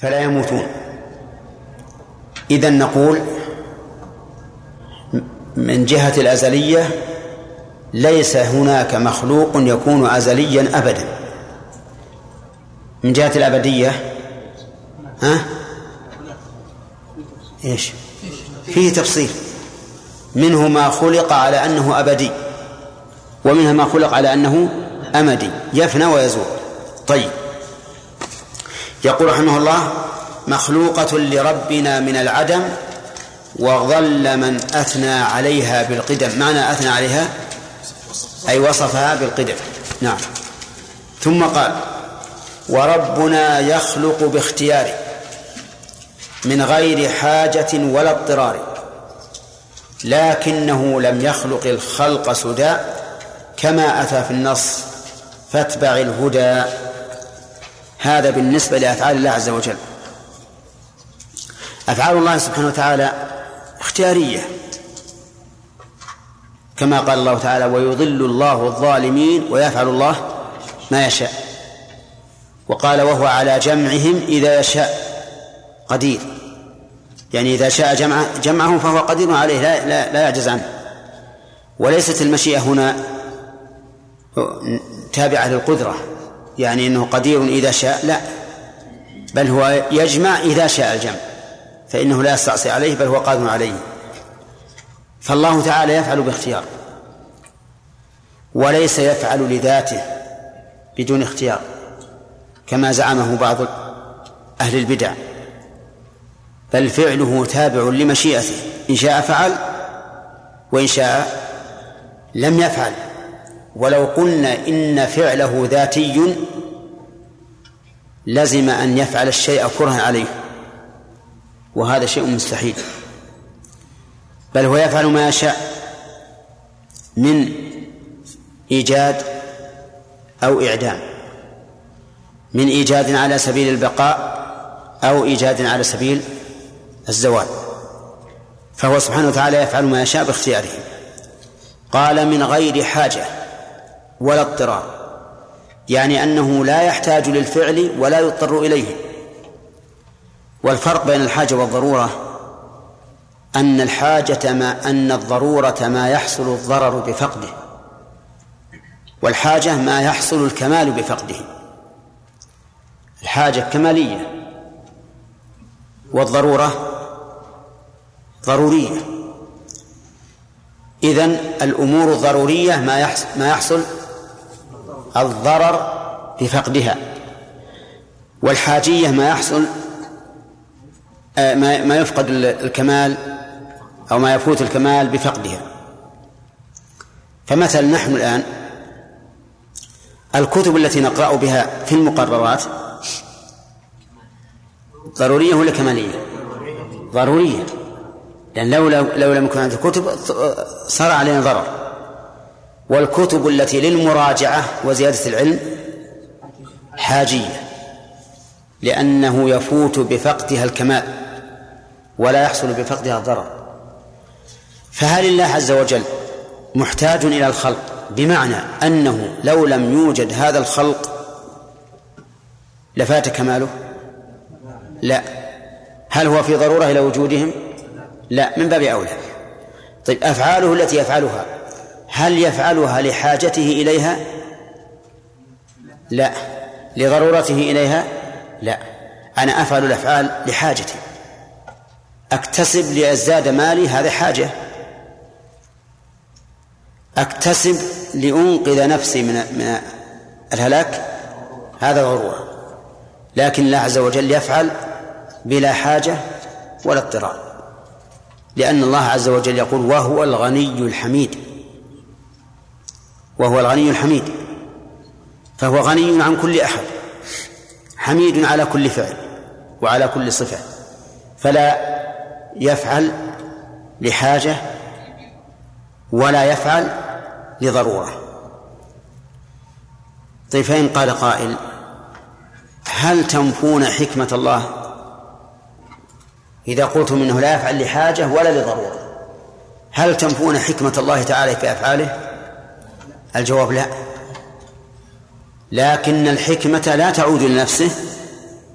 فلا يموتون. إذا نقول من جهة الأزلية ليس هناك مخلوق يكون أزليا أبدا. من جهة الأبدية ها؟ إيش؟ فيه تفصيل. منه ما خلق على أنه أبدي ومنها ما خلق على أنه أمدي يفنى ويزول. طيب. يقول رحمه الله مخلوقة لربنا من العدم وظل من أثنى عليها بالقدم. معنى أثنى عليها؟ أي وصفها بالقدم. نعم. ثم قال وربنا يخلق باختياره من غير حاجة ولا اضطرار لكنه لم يخلق الخلق سدى كما أتى في النص فاتبع الهدى. هذا بالنسبة لأفعال الله عز وجل. أفعال الله سبحانه وتعالى اختيارية. كما قال الله تعالى ويضل الله الظالمين ويفعل الله ما يشاء وقال وهو على جمعهم إذا يشاء قدير يعني إذا شاء جمع جمعهم فهو قدير عليه لا, لا, لا يعجز عنه. وليست المشيئة هنا تابعة للقدرة. يعني أنه قدير إذا شاء لا. بل هو يجمع إذا شاء الجمع فإنه لا يستعصي عليه بل هو قادر عليه. فالله تعالى يفعل باختيار وليس يفعل لذاته بدون اختيار كما زعمه بعض أهل البدع. بل فعله تابع لمشيئته إن شاء فعل وإن شاء لم يفعل. ولو قلنا إن فعله ذاتي لزم أن يفعل الشيء كرها عليه. وهذا شيء مستحيل. بل هو يفعل ما يشاء من إيجاد أو إعدام. من إيجاد على سبيل البقاء أو إيجاد على سبيل الزوال. فهو سبحانه وتعالى يفعل ما يشاء باختياره. قال من غير حاجة. ولا اضطرار. يعني أنه لا يحتاج للفعل ولا يضطر إليه. والفرق بين الحاجة والضرورة أن الحاجة ما أن الضرورة ما يحصل الضرر بفقده والحاجة ما يحصل الكمال بفقده. الحاجة كمالية والضرورة ضرورية. إذن الأمور الضرورية ما يحصل ما يحصل الضرر بفقدها والحاجية ما يحصل آه، ما يفقد الكمال أو ما يفوت الكمال بفقدها. فمثلا نحن الآن الكتب التي نقرأ بها في المقررات ضرورية ولا كمالية؟ ضرورية. لأن لو لو لم يكن هذه الكتب صار علينا ضرر. والكتب التي للمراجعة وزيادة العلم حاجية لأنه يفوت بفقدها الكمال ولا يحصل بفقدها الضرر. فهل الله عز وجل محتاج إلى الخلق بمعنى أنه لو لم يوجد هذا الخلق لفات كماله؟ لا. هل هو في ضرورة إلى وجودهم؟ لا. من باب أولى. طيب أفعاله التي يفعلها هل يفعلها لحاجته إليها؟ لا. لضرورته إليها؟ لا. أنا أفعل الأفعال لحاجتي. أكتسب لأزداد مالي هذه حاجة. أكتسب لأنقذ نفسي من من الهلاك هذا ضرورة. لكن الله عز وجل يفعل بلا حاجة ولا اضطرار. لأن الله عز وجل يقول وهو الغني الحميد. وهو الغني الحميد فهو غني عن كل أحد حميد على كل فعل وعلى كل صفة فلا يفعل لحاجة ولا يفعل لضرورة. طيب فإن قال قائل هل تنفون حكمة الله؟ إذا قلتم إنه لا يفعل لحاجة ولا لضرورة هل تنفون حكمة الله تعالى في أفعاله؟ الجواب لا. لكن الحكمة لا تعود لنفسه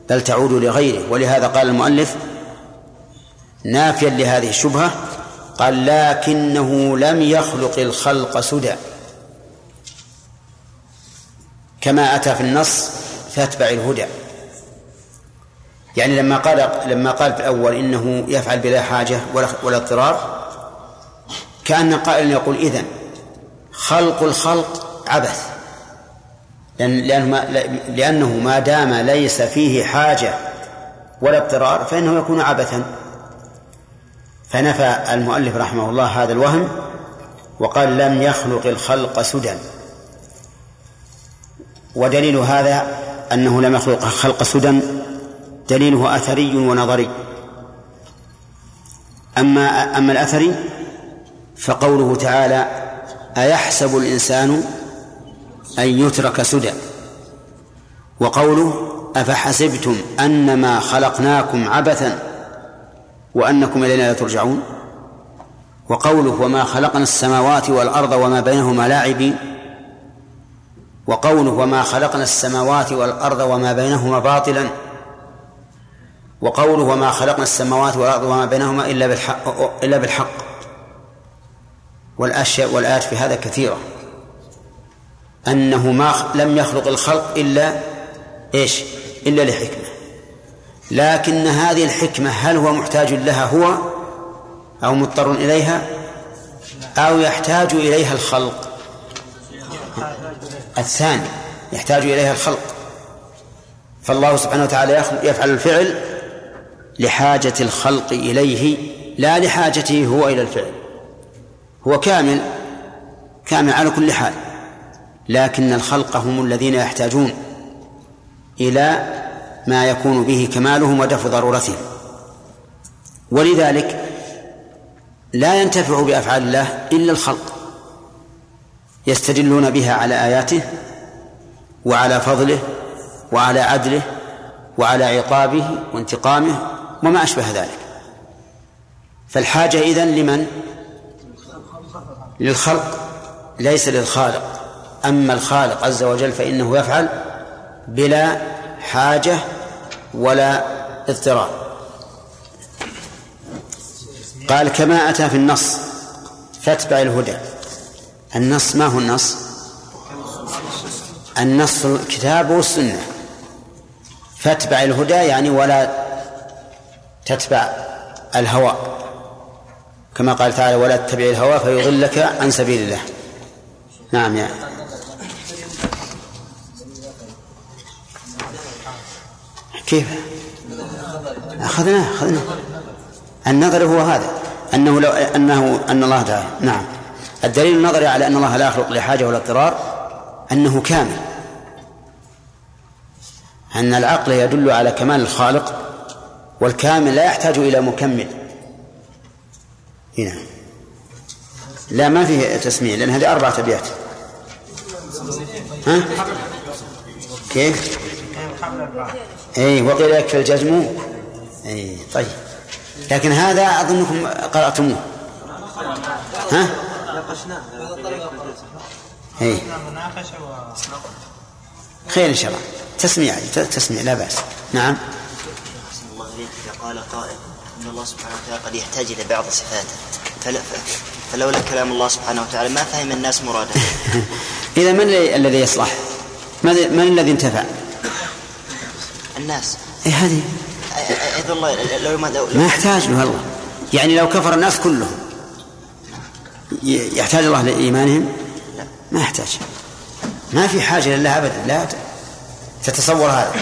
بل تعود لغيره. ولهذا قال المؤلف نافيا لهذه الشبهة قال لكنه لم يخلق الخلق سدى. كما أتى في النص فاتبع الهدى. يعني لما قال لما قال في الأول إنه يفعل بلا حاجة ولا ولا اضطرار كأن قائلا يقول إذن. خلق الخلق عبث. لأن لأنه ما, لأنه ما دام ليس فيه حاجة ولا اضطرار فإنه يكون عبثا. فنفى المؤلف رحمه الله هذا الوهم وقال لم يخلق الخلق سدى. ودليل هذا أنه لم يخلق الخلق سدى دليله أثري ونظري. أما أما الأثري فقوله تعالى أيحسب الإنسان أن يترك سدى؟ وقوله أفحسبتم أنما خلقناكم عبثا وأنكم إلينا لا ترجعون؟ وقوله وما خلقنا السماوات والأرض وما بينهما لاعبين؟ وقوله وما خلقنا السماوات والأرض وما بينهما باطلا؟ وقوله وما خلقنا السماوات والأرض وما بينهما إلا بالحق إلا بالحق. والأشياء والآيات في هذا كثيرة. أنه ما لم يخلق الخلق إلا إيش؟ إلا لحكمة. لكن هذه الحكمة هل هو محتاج لها هو أو مضطر إليها؟ أو يحتاج إليها الخلق؟ الثاني يحتاج إليها الخلق. فالله سبحانه وتعالى يفعل الفعل لحاجة الخلق إليه لا لحاجته هو إلى الفعل. هو كامل كامل على كل حال. لكن الخلق هم الذين يحتاجون إلى ما يكون به كمالهم ودفع ضرورتهم. ولذلك لا ينتفع بأفعال الله إلا الخلق يستدلون بها على آياته وعلى فضله وعلى عدله وعلى عقابه وانتقامه وما أشبه ذلك. فالحاجة إذن لمن؟ للخلق ليس للخالق. أما الخالق عز وجل فإنه يفعل بلا حاجة ولا اضطرار. قال كما أتى في النص فاتبع الهدى. النص ما هو النص؟ النص الكتاب والسنة. فاتبع الهدى يعني ولا تتبع الهوى. كما قال تعالى ولا تتبع الهوى فيضلك عن سبيل الله. نعم يا. كيف؟ أخذناه أخذناه. النظر هو هذا. أنه لو أنه أن الله تعالى. نعم. الدليل النظري على أن الله لا يخلق لحاجة ولا اضطرار أنه كامل. أن العقل يدل على كمال الخالق والكامل لا يحتاج إلى مكمل. هنا لا ما فيه تسميع لأن هذه أربعة أبيات ها؟ كيف؟ إي وقيل يكفي الجزم إي طيب. لكن هذا أظنكم قرأتموه. ها؟ إي. خير إن شاء الله. تسميع تسميع لا بأس. نعم. الله قال قائل الله سبحانه وتعالى قد يحتاج إلى بعض صفاته. فلولا كلام الله سبحانه وتعالى ما فهم الناس مراده. إذا من الذي يصلح؟ من الذي انتفع؟ الناس. اي هذه أيضا الله لو ما, لو ما يحتاج له الله يعني لو كفر الناس كلهم يحتاج الله لإيمانهم؟ ما يحتاج. ما في حاجة لله أبدا. لا تتصور هذا.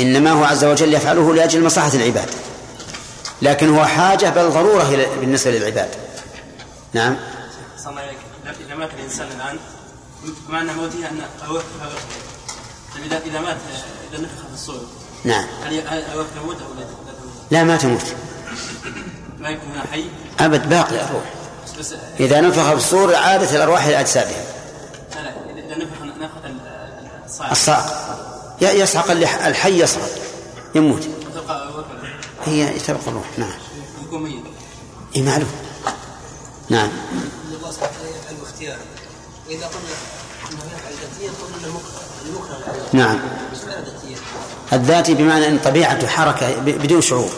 إنما هو عز وجل يفعله لأجل مصلحة العباد. لكن هو حاجة بل ضرورة بالنسبة للعباد. نعم. إذا مات الإنسان الآن معنى موته أن أوقف إذا إذا مات إذا نفخ في الصور نعم. هل تموت أو لا لا ما تموت. ما يكون حي؟ أبد باقي الروح إذا نفخ في الصور عادت الأرواح إلى أجسادها. لا لا إذا نفخ نفخة الصاعق الصاعق يصعق الحي يصعق يموت. تبقى هي تبقى الروح. نعم. يكون ميت. اي معلوم نعم. الله سبحانه يفعل اختيارا واذا قلنا نعم. الذاتي بمعنى أن طبيعته حركة بدون شعور.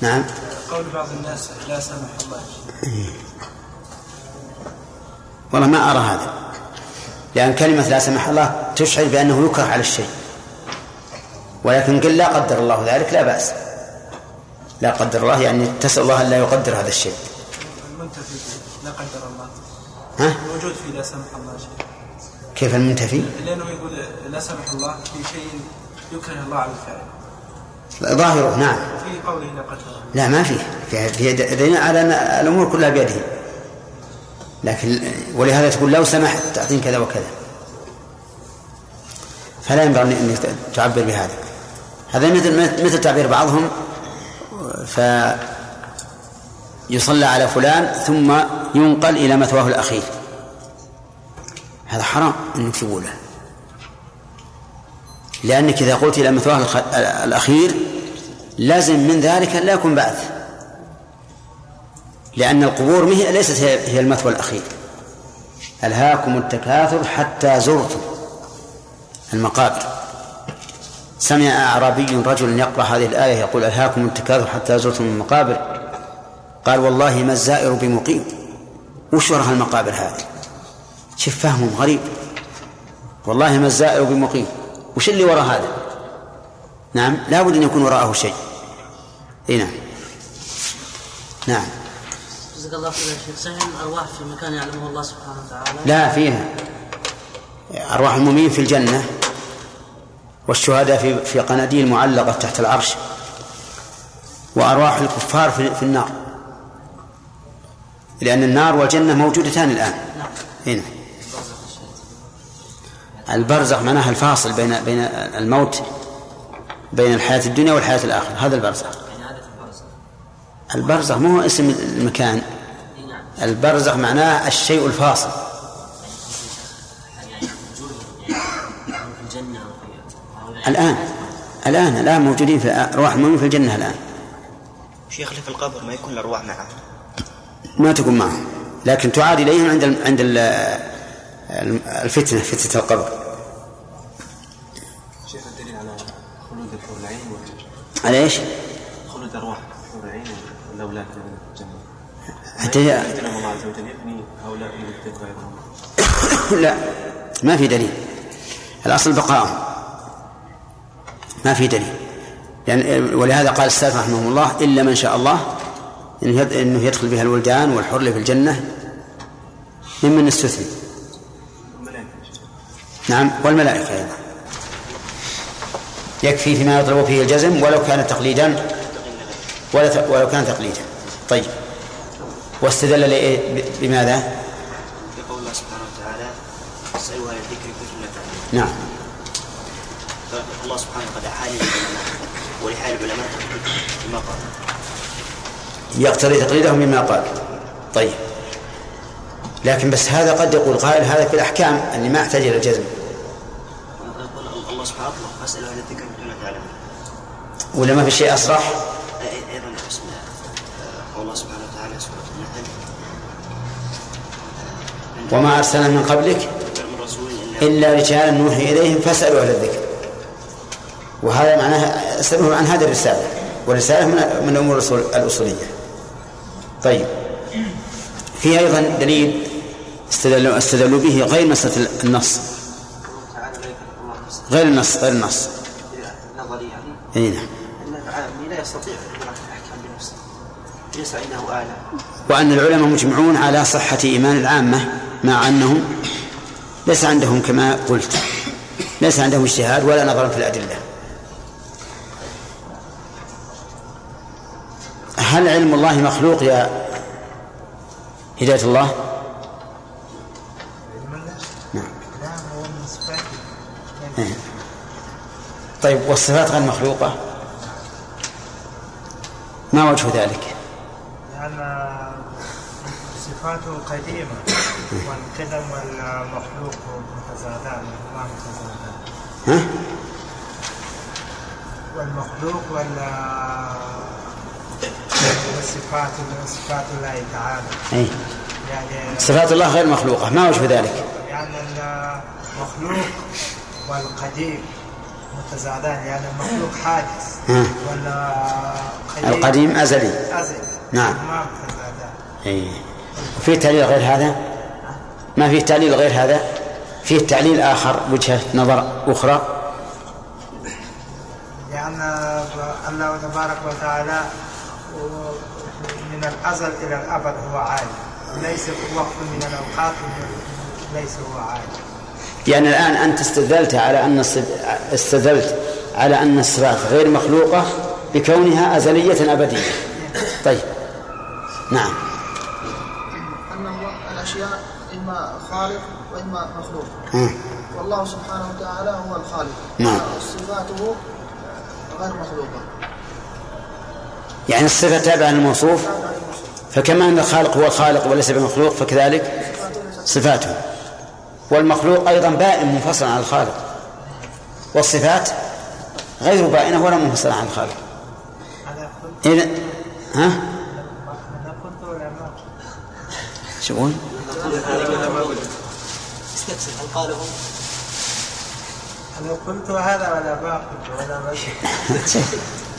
نعم. قول بعض الناس لا سمح الله. والله ما أرى هذا. لأن كلمة لا سمح الله تشعر بأنه يكره على الشيء. ولكن قل لا قدر الله ذلك لا بأس. لا قدر الله يعني تسأل الله أن لا يقدر هذا الشيء. المنتفي لا قدر الله. ها؟ موجود في لا سمح الله شيء. كيف المنتفي؟ لأنه يقول لا سمح الله في شيء يكره الله على الفعل ظاهره نعم. في قوله لا قدر الله. لا ما فيه. في في دليل على أن الأمور كلها بيده. لكن ولهذا تقول لو سمحت تعطيني كذا وكذا. فلا ينبغي أن تعبر بهذا. هذا مثل مثل تعبير بعضهم. فيصلى على فلان ثم ينقل إلى مثواه الأخير. هذا حرام أن تقوله. لأنك إذا قلت إلى مثواه الأخير لازم من ذلك لا يكون بعث. لأن القبور ليست هي المثوى الأخير. ألهاكم التكاثر حتى زرتم المقابر. سمع أعرابي رجل يقرأ هذه الآية يقول ألهاكم التكاثر حتى زرتم المقابر. قال والله ما الزائر بمقيم وش وراء المقابر هذه؟ شوف فهمهم غريب. والله ما الزائر بمقيم وش اللي وراء هذا؟ نعم لا بد أن يكون وراءه شيء. إي نعم. نعم. جزاك الله خير يا شيخ. صحيح الأرواح في مكان يعلمه الله سبحانه وتعالى. لا فيها. أرواح المؤمنين في الجنة. والشهداء في في قناديل معلقة تحت العرش وأرواح الكفار في, في النار. لأن النار والجنة موجودتان نعم هنا البرزخ معناها الفاصل بين بين الموت بين الحياة الدنيا والحياة الآخرة. هذا البرزخ. البرزخ مو اسم المكان. البرزخ معناه الشيء الفاصل. الآن الآن الآن موجودين في أرواح المؤمنين في الجنة الآن. شيخ في القبر ما يكون الأرواح معه؟ ما تكون معهم لكن تعاد إليهم عند عند الفتنة فتنة القبر. شيخ الدليل على خلود الحور العين على إيش؟ خلود أرواح الحور العين والأولاد في الجنة حتى الله عز وجل يبني هؤلاء لا ما في دليل. الأصل بقاءهم ما في دليل. يعني ولهذا قال السلف رحمهم الله إلا من شاء الله إنه يدخل بها الولدان والحر في الجنة ممن استثني. نعم والملائكة أيضا. يكفي فيما يطلب فيه الجزم ولو كان تقليدا ولو كان تقليدا. طيب. واستدل بماذا؟ بقول الله سبحانه وتعالى اسألوا أهل الذكر كنتم لا نعم فالله سبحانه قد أحال للعلماء ولحال العلماء بما قال يقتضي تقليدهم بما قال. طيب. لكن بس هذا قد يقول قائل هذا في الأحكام أني ما أحتاج إلى الجزم. الله سبحانه أطلق فاسألوا أهل الذكر لا تعلمون ولا ما في شيء أصرح؟ أيضا بسم الله سبحانه وتعالى سورة النحل وما أرسلنا من قبلك إلا رجالا نوحي إليهم فاسألوا أهل الذكر. وهذا معناه اسألوهم عن هذه الرسالة والرسالة من من الأمور الأصول- الأصولية. طيب. في أيضا دليل استدلوا استدلوا به غير مسألة النص. غير النص غير النص. نظري يعني أي نعم. أن العالم لا يستطيع الأحكام بنفسه ليس عنده آلة وأن العلماء مجمعون على صحة إيمان العامة مع أنهم ليس عندهم كما قلت. ليس عندهم اجتهاد ولا نظر في الأدلة. هل علم الله مخلوق يا هداية الله؟ نعم هو من صفاته. طيب والصفات غير مخلوقة ما وجه ذلك؟ لأن صفاته قديمة والقدم والمخلوق متزادان الله متزادان ها؟ والمخلوق وال والصفات صفات الله تعالى. أي. يعني صفات الله غير مخلوقة. ما وجه ذلك؟ يعني المخلوق والقديم متزادان. يعني المخلوق حادث. ولا القديم أزلي. أزل نعم. ما متزادان. أي. وفيه تعليل غير هذا؟ ما فيه تعليل غير هذا؟ فيه تعليل آخر وجهة نظر أخرى؟ لأن الله تبارك وتعالى من الأزل إلى الأبد هو عالم. ليس في وقت من الأوقات ليس هو عالم. يعني الآن أنت استدلت على أن استدلت على أن الصفات غير مخلوقة بكونها أزلية أبدية. طيب. نعم. أن الله الأشياء إما خالق وإما مخلوق. والله سبحانه وتعالى هو الخالق. نعم. صفاته غير مخلوقة. يعني الصفة تابعة للموصوف فكما أن الخالق هو الخالق وليس بمخلوق فكذلك صفاته. والمخلوق أيضا بائن منفصل عن الخالق. والصفات غير بائنة ولا منفصلة عن الخالق. إذا ها؟ أنا قلت ولا ما شو يقول؟ استفسر هل قاله أنا قلت هذا ولا ما قلت؟ ولا ما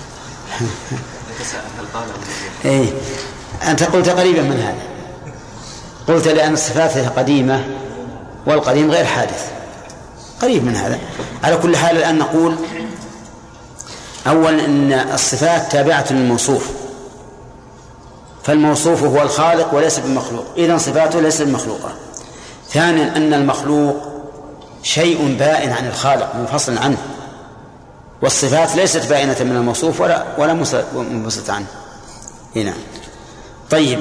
إيه. أنت قلت قريبا من هذا. قلت لأن الصفات قديمة والقديم غير حادث. قريب من هذا. على كل حال الآن نقول أولا أن الصفات تابعة للموصوف. فالموصوف هو الخالق وليس بالمخلوق. إذن صفاته ليست بمخلوقة ثانيا أن المخلوق شيء بائن عن الخالق منفصل عنه. والصفات ليست بائنة من الموصوف ولا ولا منفصلة عنه. هنا. طيب.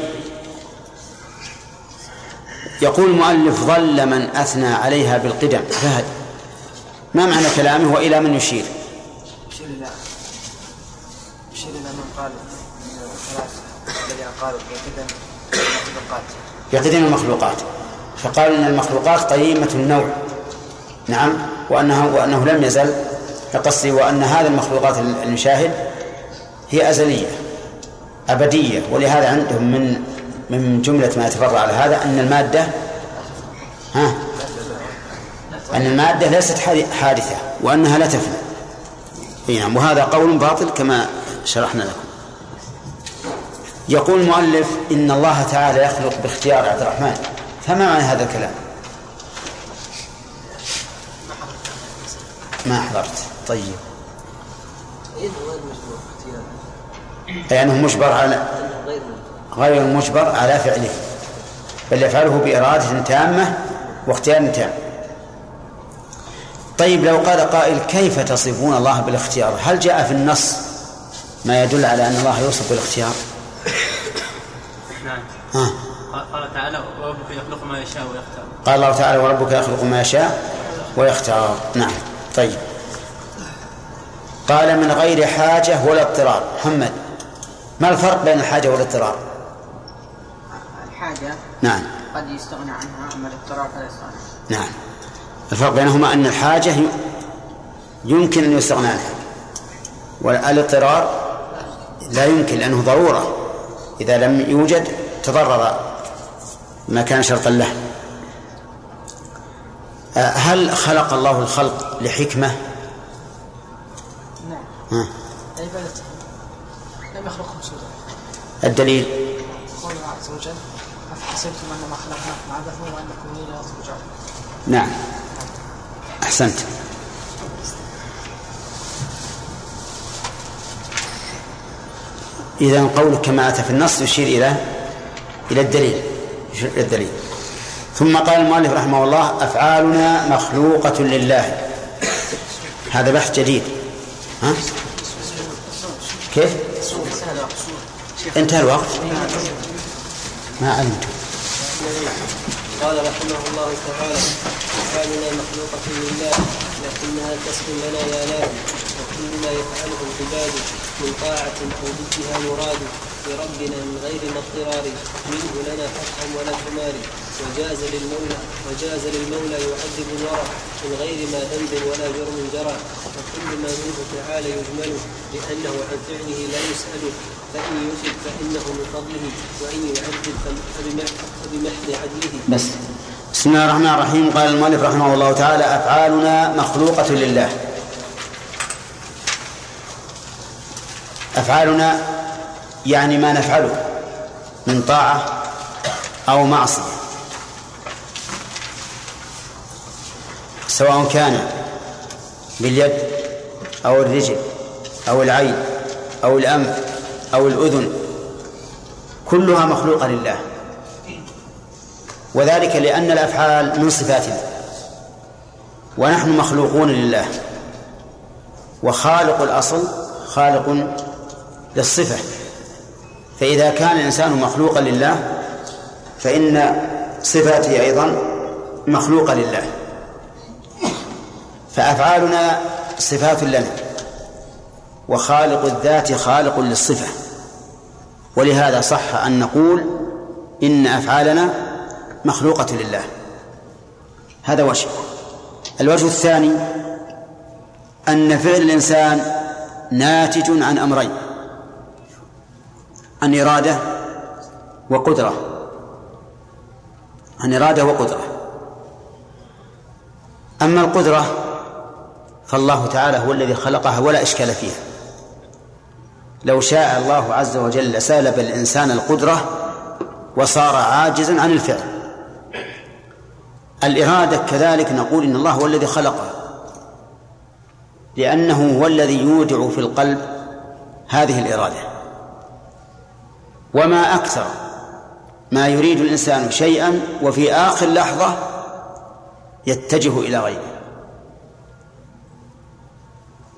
يقول المؤلف ظل من أثنى عليها بالقدم. فهد. ما معنى كلامه وإلى من يشير؟ يشير إلى يشير إلى من قال الذين قالوا في قدم المخلوقات. بقدم المخلوقات. فقالوا إن المخلوقات قديمة النوع. نعم. وانها وأنه لم يزل قصدي وأن هذه المخلوقات المشاهد هي أزلية أبدية ولهذا عندهم من من جملة ما يتفرع على هذا أن المادة ها؟ أن المادة ليست حادث- حادثة وأنها لا تفنى. نعم وهذا قول باطل كما شرحنا لكم. يقول المؤلف إن الله تعالى يخلق باختيار عبد الرحمن. فما معنى هذا الكلام؟ ما حضرت. طيب. أي أنه مجبر على غير مجبر على فعله. بل يفعله بإرادة تامة واختيار تام. طيب لو قال قائل كيف تصفون الله بالاختيار؟ هل جاء في النص ما يدل على أن الله يوصف بالاختيار؟ نعم. ها؟ قال- قال تعالى وربك يخلق ما يشاء ويختار. قال الله تعالى وربك يخلق ما يشاء ويختار. نعم. طيب. قال من غير حاجة ولا اضطرار. محمد ما الفرق بين الحاجة والاضطرار؟ الحاجة نعم. قد يستغنى عنها أما الاضطرار فلا يستغنى نعم. الفرق بينهما أن الحاجة يمكن أن يستغنى عنها. والاضطرار لا يمكن لأنه ضرورة. إذا لم يوجد تضرر ما كان شرطا له. آه، هل خلق الله الخلق لحكمة؟ ها. عبادته لم يخلقهم سودا. الدليل؟ قول الله عز وجل أفحسبتم أنما خلقناكم عبثا وأنكم إلينا لا ترجعون. نعم. أحسنت. إذا قولك كما أتى في النص يشير إلى إلى الدليل. يشير إلى الدليل. ثم قال المؤلف رحمه الله أفعالنا مخلوقة لله. هذا بحث جديد. ها؟ كيف؟ انتهى الوقت ما علمت قال رحمه الله تعالى أفعالنا مخلوقة لله لكنها كسب لنا يا وكل ما يفعله العباد من طاعة أو ضدها مراد بربنا من غير اضطرار منه لنا فتحا ولا تمار وجاز للمولى وجاز للمولى يعذب الورى من غير ما ذنب ولا جرم جرى. وكل ما منه تعالى يجمل لأنه عن فعله لا يسأل. فإن يثب فإنه من فضله وإن يعذب فبمحض عدله. بس. بسم الله الرحمن الرحيم. قال المؤلف رحمه الله تعالى أفعالنا مخلوقة لله. أفعالنا يعني ما نفعله من طاعة أو معصية. سواء كان باليد أو الرجل أو العين أو الأنف أو الأذن كلها مخلوقة لله. وذلك لأن الأفعال من صفات الله ونحن مخلوقون لله. وخالق الأصل خالق للصفة. فإذا كان الإنسان مخلوقا لله فإن صفاته أيضا مخلوقة لله. فأفعالنا صفات لنا وخالق الذات خالق للصفة. ولهذا صح أن نقول إن أفعالنا مخلوقة لله. هذا وجه. الوجه الثاني أن فعل الإنسان ناتج عن أمرين. عن إرادة وقدرة. عن إرادة وقدرة. أما القدرة فالله تعالى هو الذي خلقها ولا إشكال فيها. لو شاء الله عز وجل سالب الإنسان القدرة وصار عاجزا عن الفعل. الإرادة كذلك نقول إن الله هو الذي خلقها. لأنه هو الذي يودع في القلب هذه الإرادة. وما أكثر ما يريد الإنسان شيئا وفي آخر لحظة يتجه إلى غيره.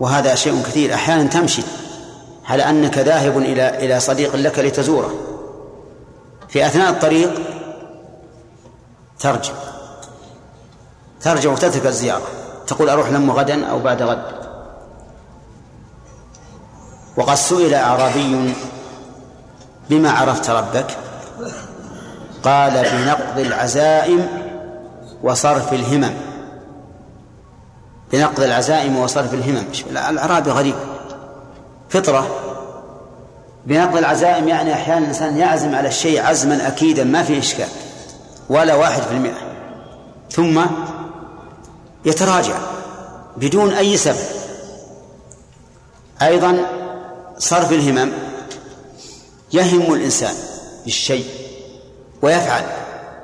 وهذا شيء كثير. أحيانا تمشي على أنك ذاهب إلى إلى صديق لك لتزوره. في أثناء الطريق ترجع. ترجع وتترك الزيارة. تقول أروح لم غدا أو بعد غد. وقد سئل أعرابي بما عرفت ربك؟ قال بنقض العزائم وصرف الهمم. بنقض العزائم وصرف الهمم. الأعرابي غريب. فطرة. بنقض العزائم يعني أحيانا الإنسان يعزم على الشيء عزما أكيدا ما فيه إشكال. ولا واحد في المئة. ثم يتراجع بدون أي سبب. أيضا صرف الهمم. يهم الإنسان بالشيء ويفعل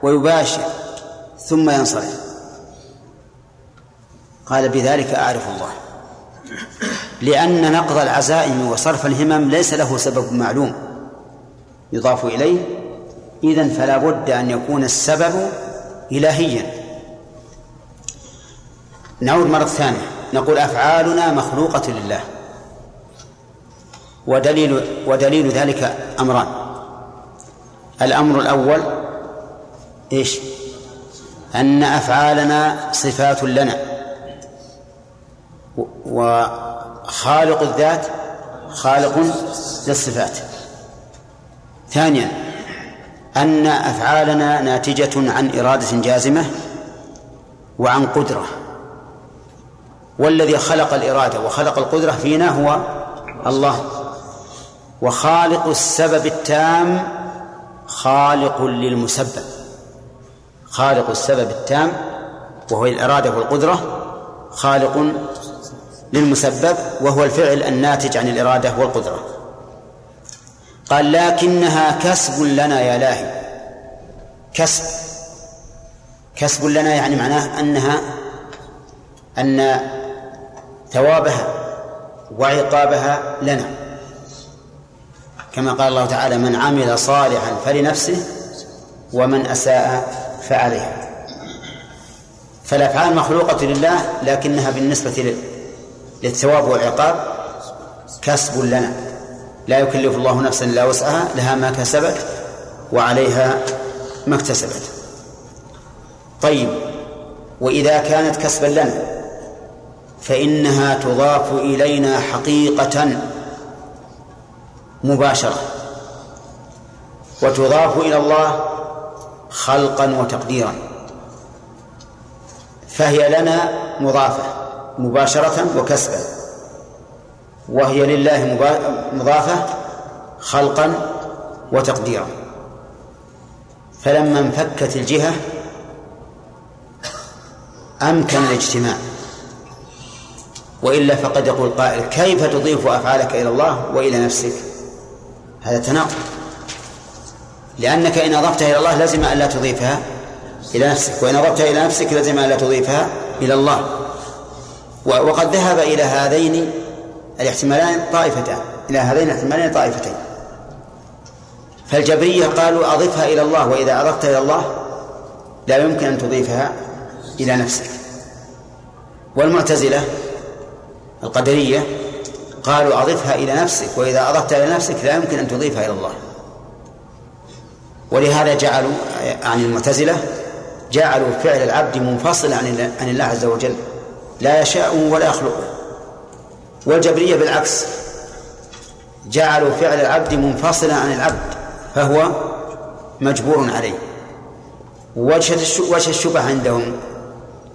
ويباشر ثم ينصرف. قال بذلك أعرف الله. لأن نقض العزائم وصرف الهمم ليس له سبب معلوم. يضاف إليه إذن فلا بد أن يكون السبب إلهيا. نعود مرة ثانية. نقول أفعالنا مخلوقة لله. ودليل ودليل ذلك أمران. الأمر الأول إيش؟ أن أفعالنا صفات لنا. وخالق الذات خالق للصفات. ثانيا أن أفعالنا ناتجة عن إرادة جازمة وعن قدرة. والذي خلق الإرادة وخلق القدرة فينا هو الله. وخالق السبب التام خالق للمسبب. خالق السبب التام وهو الإرادة والقدرة خالق للمسبب وهو الفعل الناتج عن الإرادة والقدرة. قال لكنها كسب لنا يا لاهي كسب. كسب لنا يعني معناه أنها أن ثوابها وعقابها لنا. كما قال الله تعالى من عمل صالحا فلنفسه ومن أساء فعليها. فالأفعال مخلوقة لله لكنها بالنسبة للثواب والعقاب كسب لنا. لا يكلف الله نفسا إلا وسعها لها ما كسبت وعليها ما اكتسبت. طيب وإذا كانت كسبا لنا فإنها تضاف إلينا حقيقة مباشرة. وتضاف إلى الله خلقا وتقديرا. فهي لنا مضافة مباشرة وكسبا. وهي لله مضافة خلقا وتقديرا. فلما انفكت الجهة أمكن الاجتماع. وإلا فقد يقول قائل كيف تضيف أفعالك إلى الله وإلى نفسك؟ هذا تناقض لأنك إن أضفتها إلى الله لازم أن لا تضيفها إلى نفسك وإن أضفتها إلى نفسك لازم أن لا تضيفها إلى الله. وقد ذهب إلى هذين الاحتمالان طائفتان إلى هذين الاحتمالين طائفتين. فالجبرية قالوا أضفها إلى الله وإذا أضفتها إلى الله لا يمكن أن تضيفها إلى نفسك. والمعتزلة القدرية قالوا أضفها إلى نفسك وإذا أضفتها إلى نفسك لا يمكن أن تضيفها إلى الله. ولهذا جعلوا عن المعتزلة جعلوا فعل العبد منفصلا عن عن الله عز وجل. لا يشاء ولا يخلقه والجبرية بالعكس جعلوا فعل العبد منفصلا عن العبد فهو مجبور عليه. وجه الشبهة عندهم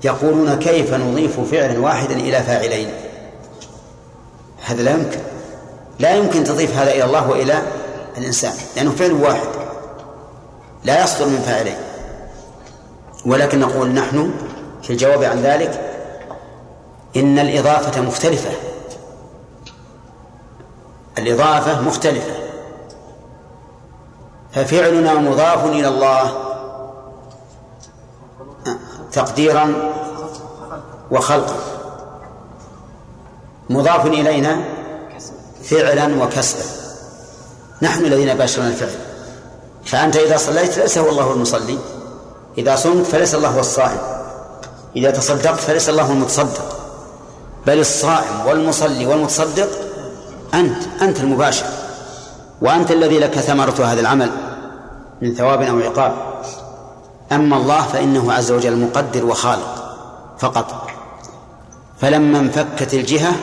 يقولون كيف نضيف فعلا واحدا إلى فاعلين؟ هذا لا يمكن. لا يمكن تضيف هذا إلى الله وإلى الإنسان لأنه فعل واحد. لا يصدر من فاعلين. ولكن نقول نحن في الجواب عن ذلك إن الإضافة مختلفة. الإضافة مختلفة. ففعلنا مضاف إلى الله تقديرا وخلقا. مضاف إلينا فعلا وكسبا نحن الذين باشرنا الفعل. فأنت إذا صليت ليس هو الله المصلي. إذا صمت فليس الله هو الصائم. إذا تصدقت فليس الله المتصدق. بل الصائم والمصلي والمتصدق أنت أنت المباشر. وأنت الذي لك ثمرة هذا العمل من ثواب أو عقاب. أما الله فإنه عز وجل مقدر وخالق فقط. فلما انفكت الجهة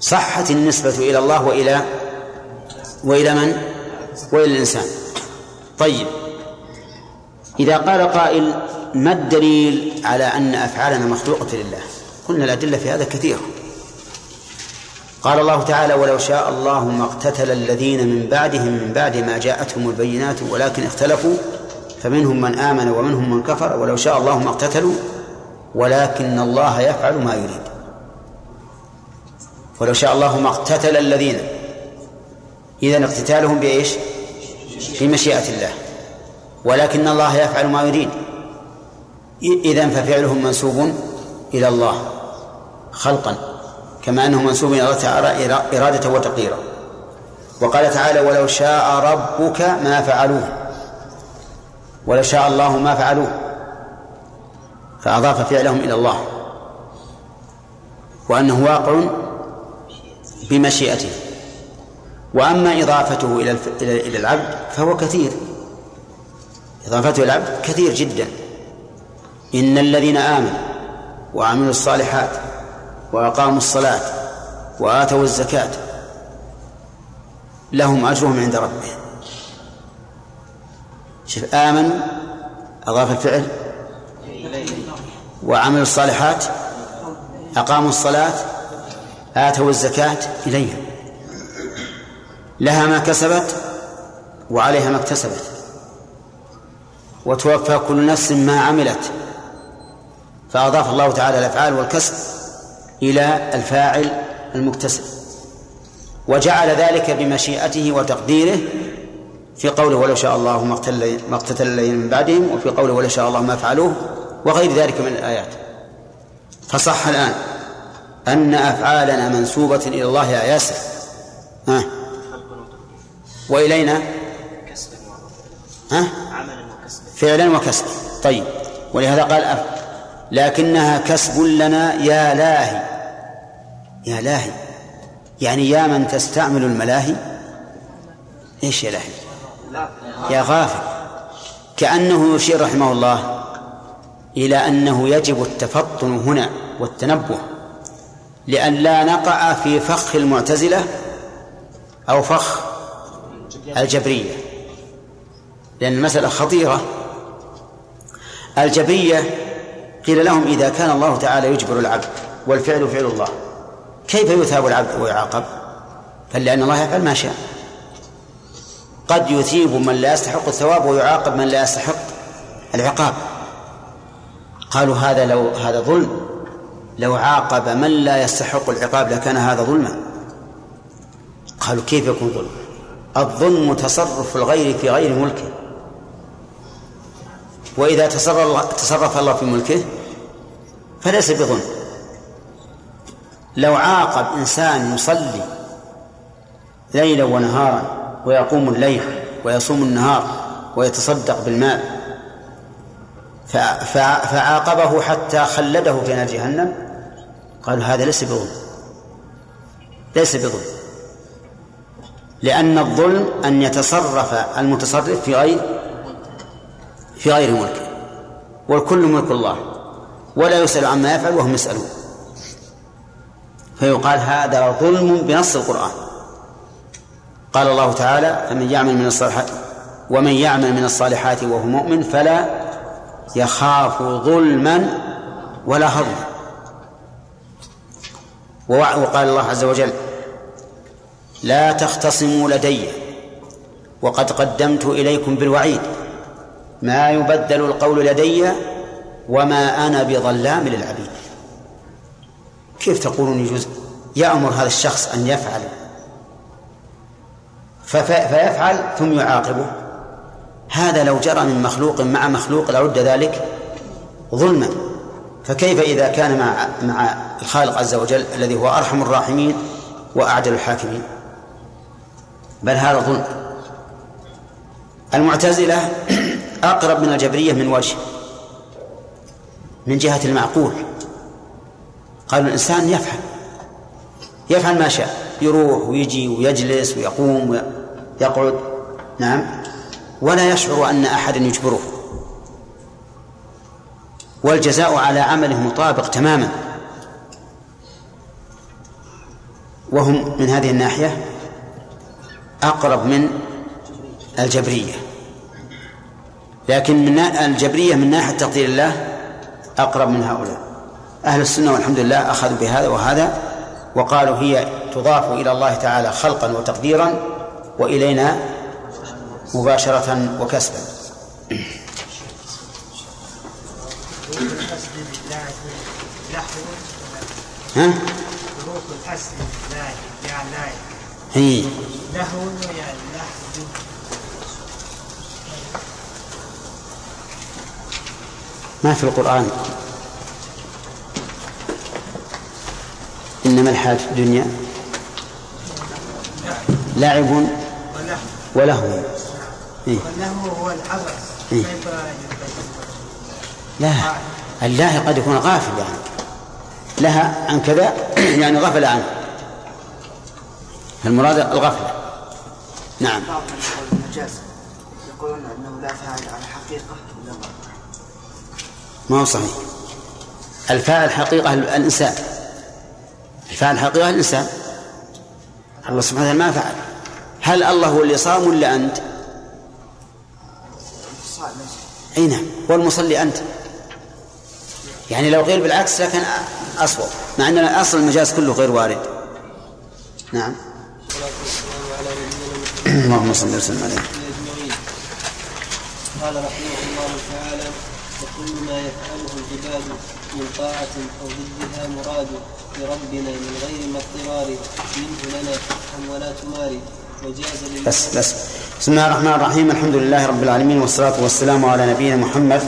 صحت النسبة إلى الله وإلى وإلى من؟ وإلى الإنسان. طيب. إذا قال قائل ما الدليل على أن أفعالنا مخلوقة لله؟ قلنا الأدلة في هذا كثيرة قال الله تعالى ولو شاء الله ما اقتتل الذين من بعدهم من بعد ما جاءتهم البينات ولكن اختلفوا فمنهم من آمن ومنهم من كفر. ولو شاء الله ما اقتتلوا ولكن الله يفعل ما يريد. ولو شاء الله ما اقتتل الذين. إذا اقتتالهم بإيش؟ بمشيئة الله. ولكن الله يفعل ما يريد. إذا ففعلهم منسوب إلى الله. خلقا. كما أنه منسوب إلى الله إرادة وتقديرا. وقال تعالى ولو شاء ربك ما فعلوه. ولو شاء الله ما فعلوه. فأضاف فعلهم إلى الله. وأنه واقع بمشيئته. وأما إضافته إلى إلى العبد فهو كثير. إضافته إلى العبد كثير جدا. إن الذين آمنوا وعملوا الصالحات وأقاموا الصلاة وآتوا الزكاة لهم أجرهم عند ربهم. شوف آمنوا أضاف الفعل وعملوا الصالحات أقاموا الصلاة آتوا الزكاة إليهم لها ما كسبت وعليها ما اكتسبت. وتوفى كل نفس ما عملت. فأضاف الله تعالى الأفعال والكسب إلى الفاعل المكتسب. وجعل ذلك بمشيئته وتقديره في قوله ولو شاء الله ما اقتتل الذين من بعدهم وفي قوله ولو شاء الله ما فعلوه وغير ذلك من الآيات. فصح الآن. أن أفعالنا منسوبة إلى الله يا ياسر. ها؟ وإلينا؟ ها؟ فعلا وكسبا. طيب. ولهذا قال أف لكنها كسب لنا يا لاهي. يا لاهي. يعني يا من تستعمل الملاهي. إيش يا لاهي؟ يا غافل. كأنه يشير رحمه الله إلى أنه يجب التفطن هنا والتنبه. لأن لا نقع في فخ المعتزلة أو فخ الجبرية. لأن المسألة خطيرة. الجبرية قيل لهم إذا كان الله تعالى يجبر العبد والفعل فعل الله كيف يثاب العبد ويعاقب؟ فلأن الله يفعل ما شاء. قد يثيب من لا يستحق الثواب ويعاقب من لا يستحق العقاب. قالوا هذا لو هذا ظلم. لو عاقب من لا يستحق العقاب لكان هذا ظلما. قالوا كيف يكون ظلم؟ الظلم تصرف الغير في غير ملكه. وإذا تصرف الله في ملكه فليس بظلم. لو عاقب إنسان يصلي ليلا ونهارا ويقوم الليل ويصوم النهار ويتصدق بالمال فعاقبه حتى خلده في نار جهنم قالوا هذا ليس بظلم. ليس بظلم. لأن الظلم أن يتصرف المتصرف في غير في غير ملكه. والكل ملك الله. ولا يسأل عما يفعل وهم يسألون. فيقال هذا ظلم بنص القرآن. قال الله تعالى فمن يعمل من الصالحات ومن يعمل من الصالحات وهو مؤمن فلا يخاف ظلما ولا هضما. وقال الله عز وجل لا تختصموا لدي وقد قدمت إليكم بالوعيد. ما يبدل القول لدي وما أنا بظلام للعبيد. كيف تقولون يجوز؟ يأمر هذا الشخص أن يفعل. فيفعل ثم يعاقبه. هذا لو جرى من مخلوق مع مخلوق لرد ذلك ظلما. فكيف إذا كان مع مع الخالق عز وجل الذي هو أرحم الراحمين وأعدل الحاكمين. بل هذا ظلم. المعتزلة أقرب من الجبرية من وجه من جهة المعقول. قالوا الإنسان يفعل يفعل ما شاء يروح ويجي ويجلس ويقوم ويقعد نعم. ولا يشعر أن أحدا يجبره. والجزاء على عمله مطابق تماما. وهم من هذه الناحية أقرب من الجبرية. لكن من الجبرية من ناحية تقدير الله أقرب من هؤلاء. أهل السنة والحمد لله أخذوا بهذا وهذا وقالوا هي تضاف إلى الله تعالى خلقا وتقديرا وإلينا مباشرة وكسبا. ها؟ لله يا هي لهو يا لهو ما في القرآن إنما الحياة الدنيا لعب ولهو إيه؟ واللهو هو العبث إيه؟ لا اللاهي قد يكون غافل يعني لها عن كذا يعني غفل عنه. المراد الغفلة نعم. يقولون أنه لا فاعل على حقيقة ما هو صحيح. الفاعل حقيقة الإنسان. الفاعل حقيقة الإنسان. الله سبحانه وتعالى ما فعل. هل الله هو اللي صام ولا أنت؟ أي نعم. والمصلي أنت. يعني لو غير بالعكس لكن أصوب مع أن أصل المجاز كله غير وارد. نعم. اللهم صل وسلم عليه. قال رحمه الله تعالى وكل ما يفعله العباد من طاعة أو ضدها مراد لربنا من غير ما اضطرار منه لنا فتحا ولا تماري وجاز لله بس بس. بسم الله الرحمن الرحيم. الحمد لله رب العالمين والصلاة والسلام على نبينا محمد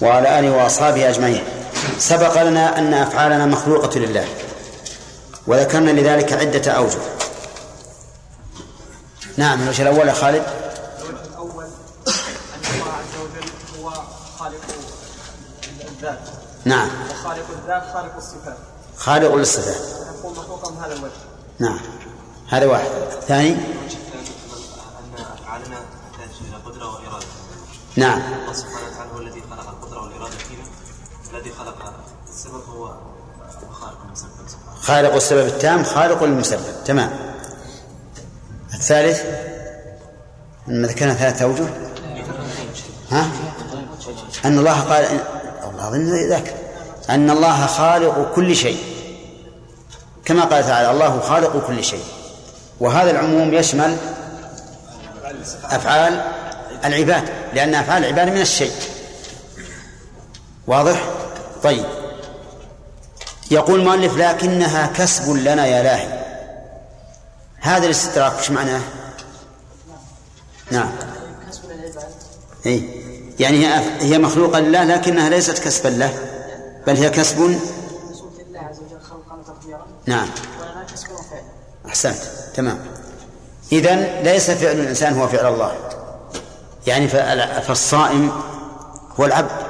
وعلى آله وأصحابه أجمعين. سبق لنا أن أفعالنا مخلوقة لله وذكرنا لذلك عدة أوجه. نعم الوجه الأول يا خالد. الوجه الأول أن الله عز وجل هو خالق الذات نعم. وخالق الذات خالق الصفات. خالق للصفات نقول مخلوقا من هذا الوجه نعم هذا واحد. ثاني؟ أن أفعالنا تحتاج إلى قدرة وإرادة نعم. الله سبحانه وتعالى هو الذي خلق القدرة والإرادة فينا الذي خلق السبب هو خالق المسبب. خالق السبب التام خالق للمسبب تمام. الثالث لما ذكرنا ثلاثة أوجه ها؟ أن الله قال الله أظن ذاك. أن الله خالق كل شيء. كما قال تعالى الله خالق كل شيء. وهذا العموم يشمل أفعال العباد لأن أفعال العباد من الشيء. واضح؟ طيب. يقول المؤلف لكنها كسب لنا يا لاهي هذا الاستدراك إيش معناه؟ نعم. اي يعني هي مخلوقة لله لكنها ليست كسبا له بل هي كسب. نعم. أحسنت. تمام. إذن ليس فعل الإنسان هو فعل الله. يعني فالصائم هو العبد.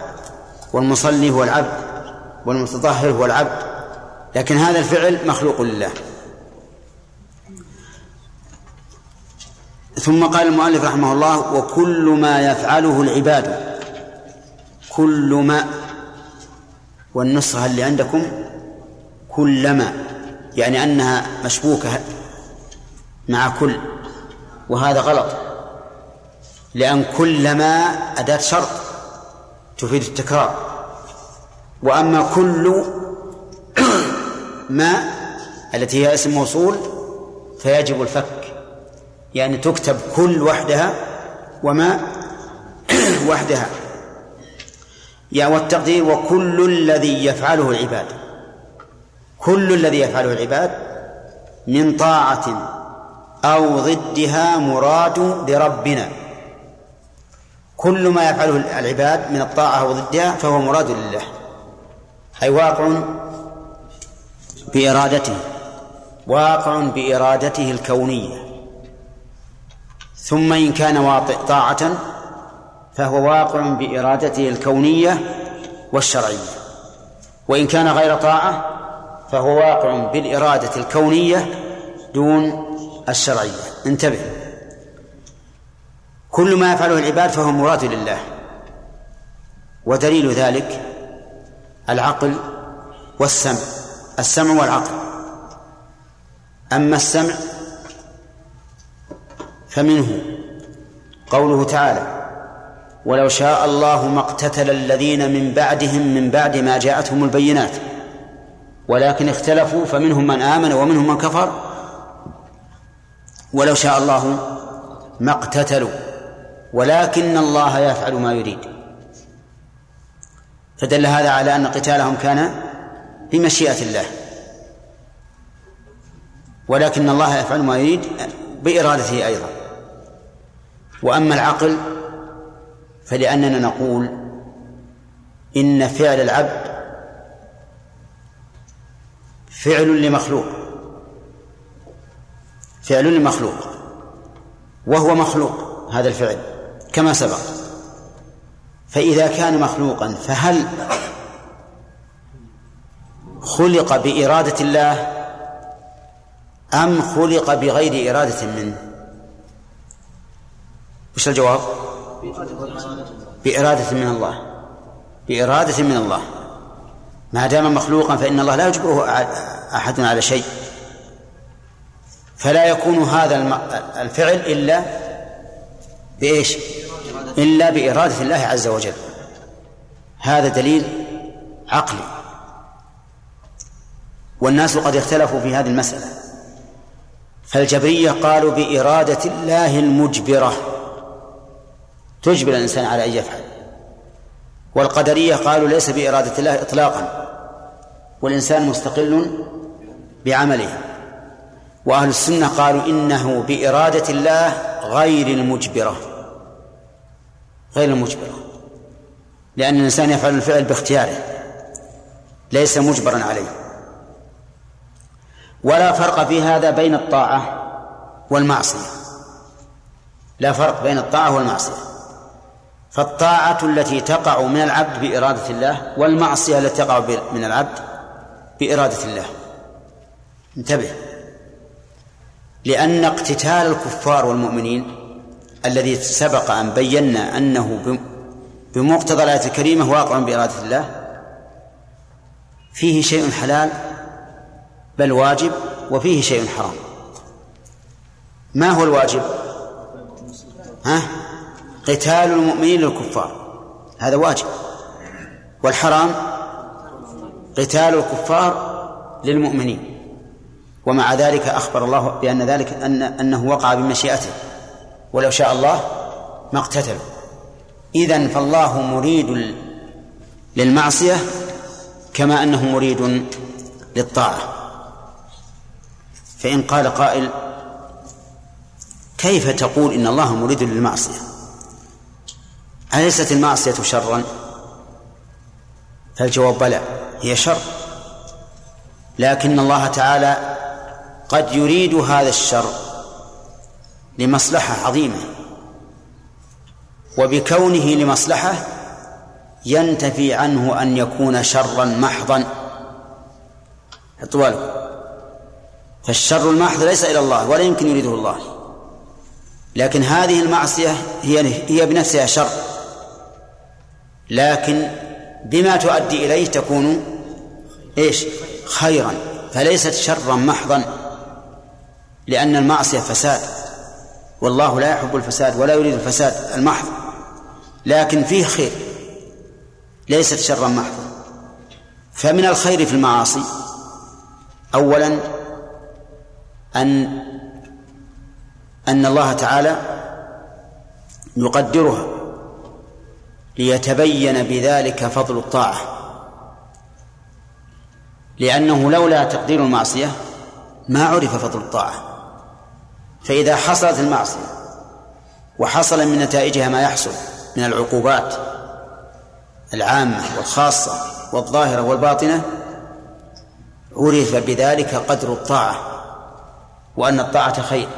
والمصلي هو العبد والمتطهر هو العبد لكن هذا الفعل مخلوق لله. ثم قال المؤلف رحمه الله وكل ما يفعله العباد كل ما والنصرة اللي عندكم كلما يعني أنها مشبوكة مع كل وهذا غلط لأن كلما أداة شرط. تفيد التكرار. وأما كل ما التي هي اسم موصول فيجب الفك. يعني تكتب كل وحدها وما وحدها. يا والتقدير وكل الذي يفعله العباد. كل الذي يفعله العباد من طاعة أو ضدها مراد لربنا. كل ما يفعله العباد من الطاعة أو ضدها فهو مراد لله. أي واقع بإرادته واقع بإرادته الكونية. ثم إن كان طاعة فهو واقع بإرادته الكونية والشرعية. وإن كان غير طاعة فهو واقع بالإرادة الكونية دون الشرعية. انتبه. كل ما يفعله العباد فهو مراد لله. ودليل ذلك العقل والسمع السمع والعقل. أما السمع فمنه قوله تعالى ولو شاء الله ما اقتتل الذين من بعدهم من بعد ما جاءتهم البينات ولكن اختلفوا فمنهم من آمن ومنهم من كفر. ولو شاء الله ما اقتتلوا ولكن الله يفعل ما يريد. فدل هذا على أن قتالهم كان بمشيئة الله. ولكن الله يفعل ما يريد بإرادته أيضا. وأما العقل فلأننا نقول إن فعل العبد فعل لمخلوق. فعل لمخلوق. وهو مخلوق هذا الفعل. كما سبق. فإذا كان مخلوقا فهل خلق بإرادة الله أم خلق بغير إرادة منه؟ وش الجواب؟ بإرادة من الله. بإرادة من الله. ما دام مخلوقا فإن الله لا يجبره أحد على شيء. فلا يكون هذا الفعل إلا بإيش؟ إلا بإرادة الله عز وجل. هذا دليل عقلي. والناس قد اختلفوا في هذه المسألة. فالجبرية قالوا بإرادة الله المجبرة. تجبر الإنسان على أن يفعل. والقدرية قالوا ليس بإرادة الله إطلاقا. والإنسان مستقل بعمله. وأهل السنة قالوا إنه بإرادة الله غير المجبرة. غير المجبرة لأن الإنسان يفعل الفعل باختياره. ليس مجبرا عليه. ولا فرق في هذا بين الطاعة والمعصية. لا فرق بين الطاعة والمعصية. فالطاعة التي تقع من العبد بإرادة الله والمعصية التي تقع من العبد بإرادة الله. انتبه. لأن اقتتال الكفار والمؤمنين الذي سبق أن بينا أنه بمقتضى الآية الكريمة واقع بإرادة الله. فيه شيء حلال بل واجب وفيه شيء حرام. ما هو الواجب؟ ها؟ قتال المؤمنين للكفار. هذا واجب. والحرام؟ قتال الكفار للمؤمنين. ومع ذلك أخبر الله بأن ذلك أن أنه وقع بمشيئته. ولو شاء الله ما اقتتلوا. إذن فالله مريد للمعصية كما أنه مريد للطاعة. فإن قال قائل كيف تقول إن الله مريد للمعصية؟ أليست المعصية شرا؟ فالجواب بلى هي شر. لكن الله تعالى قد يريد هذا الشر. لمصلحة عظيمة. وبكونه لمصلحة ينتفي عنه أن يكون شرا محضا. حطوا فالشر المحض ليس إلى الله ولا يمكن يريده الله. لكن هذه المعصية هي هي بنفسها شر. لكن بما تؤدي إليه تكون إيش؟ خيرا. فليست شرا محضا. لأن المعصية فساد. والله لا يحب الفساد ولا يريد الفساد المحض. لكن فيه خير ليست شرا محضا. فمن الخير في المعاصي أولا أن أن الله تعالى يقدرها ليتبين بذلك فضل الطاعة. لأنه لولا تقدير المعصية ما عرف فضل الطاعة. فإذا حصلت المعصية وحصل من نتائجها ما يحصل من العقوبات العامة والخاصة والظاهرة والباطنة عرف بذلك قدر الطاعة وأن الطاعة خير.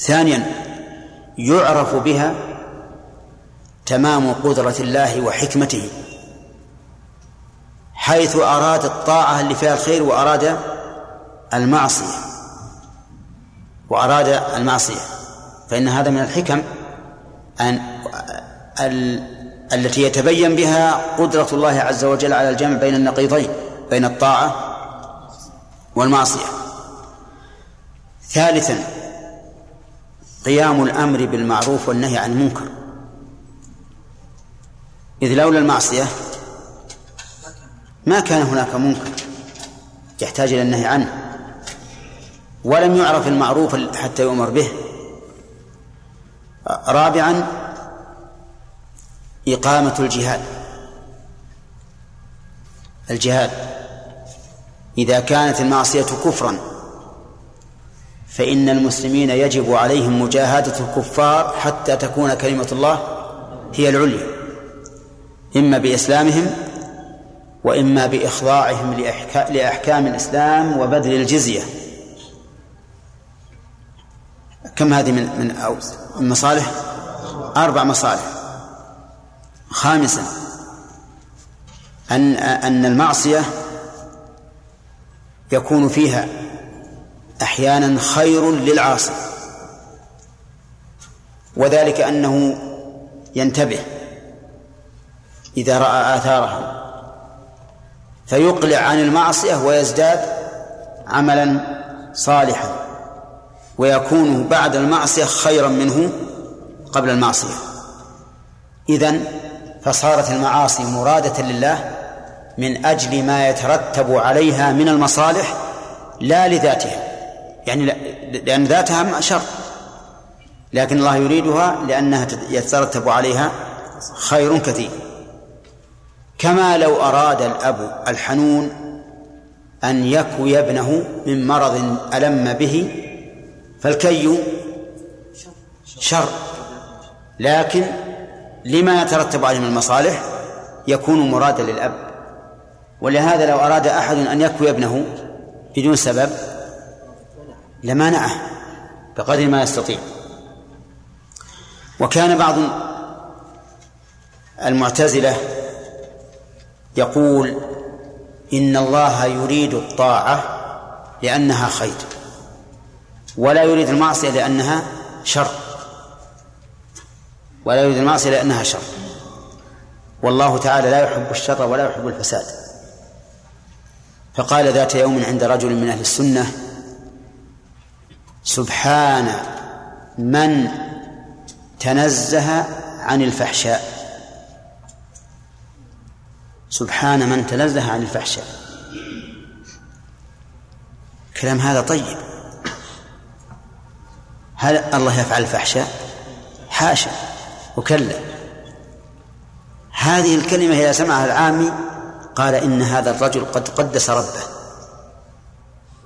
ثانيا يعرف بها تمام قدرة الله وحكمته حيث أراد الطاعة اللي فيها الخير وأراد المعصية. وأراد المعصية فإن هذا من الحكم أن ال... التي يتبين بها قدرة الله عز وجل على الجمع بين النقيضين بين الطاعة والمعصية. ثالثا قيام الأمر بالمعروف والنهي عن المنكر. إذ لولا المعصية ما كان هناك منكر يحتاج إلى النهي عنه. ولم يعرف المعروف حتى يؤمر به. رابعا إقامة الجهاد. الجهاد. إذا كانت المعصية كفرا فإن المسلمين يجب عليهم مجاهدة الكفار حتى تكون كلمة الله هي العليا. إما بإسلامهم وإما بإخضاعهم لأحكام الإسلام وبذل الجزية. كم هذه من من المصالح؟ أربع مصالح خامسا أن أن المعصية يكون فيها أحيانا خير للعاصي وذلك أنه ينتبه إذا رأى آثارها فيقلع عن المعصية ويزداد عملا صالحا ويكون بعد المعصية خيرا منه قبل المعصية. إذن فصارت المعاصي مرادة لله من أجل ما يترتب عليها من المصالح لا لذاتها. يعني لأن ذاتها شر. لكن الله يريدها لأنها يترتب عليها خير كثير. كما لو أراد الأب الحنون أن يكوي ابنه من مرض ألم به فالكي شر. لكن لما يترتب عليه من المصالح يكون مرادا للأب. ولهذا لو أراد أحد أن يكوي ابنه بدون سبب لمانعه بقدر ما يستطيع. وكان بعض المعتزلة يقول إن الله يريد الطاعة لأنها خير. ولا يريد المعصية لأنها شر. ولا يريد المعصية لأنها شر. والله تعالى لا يحب الشر ولا يحب الفساد. فقال ذات يوم عند رجل من أهل السنة سبحان من تنزه عن الفحشاء. سبحان من تنزه عن الفحشاء. كلام هذا طيب. هل الله يفعل الفحشاء؟ حاشا وكلا. هذه الكلمة إذا سمعها العامي قال إن هذا الرجل قد قدس ربه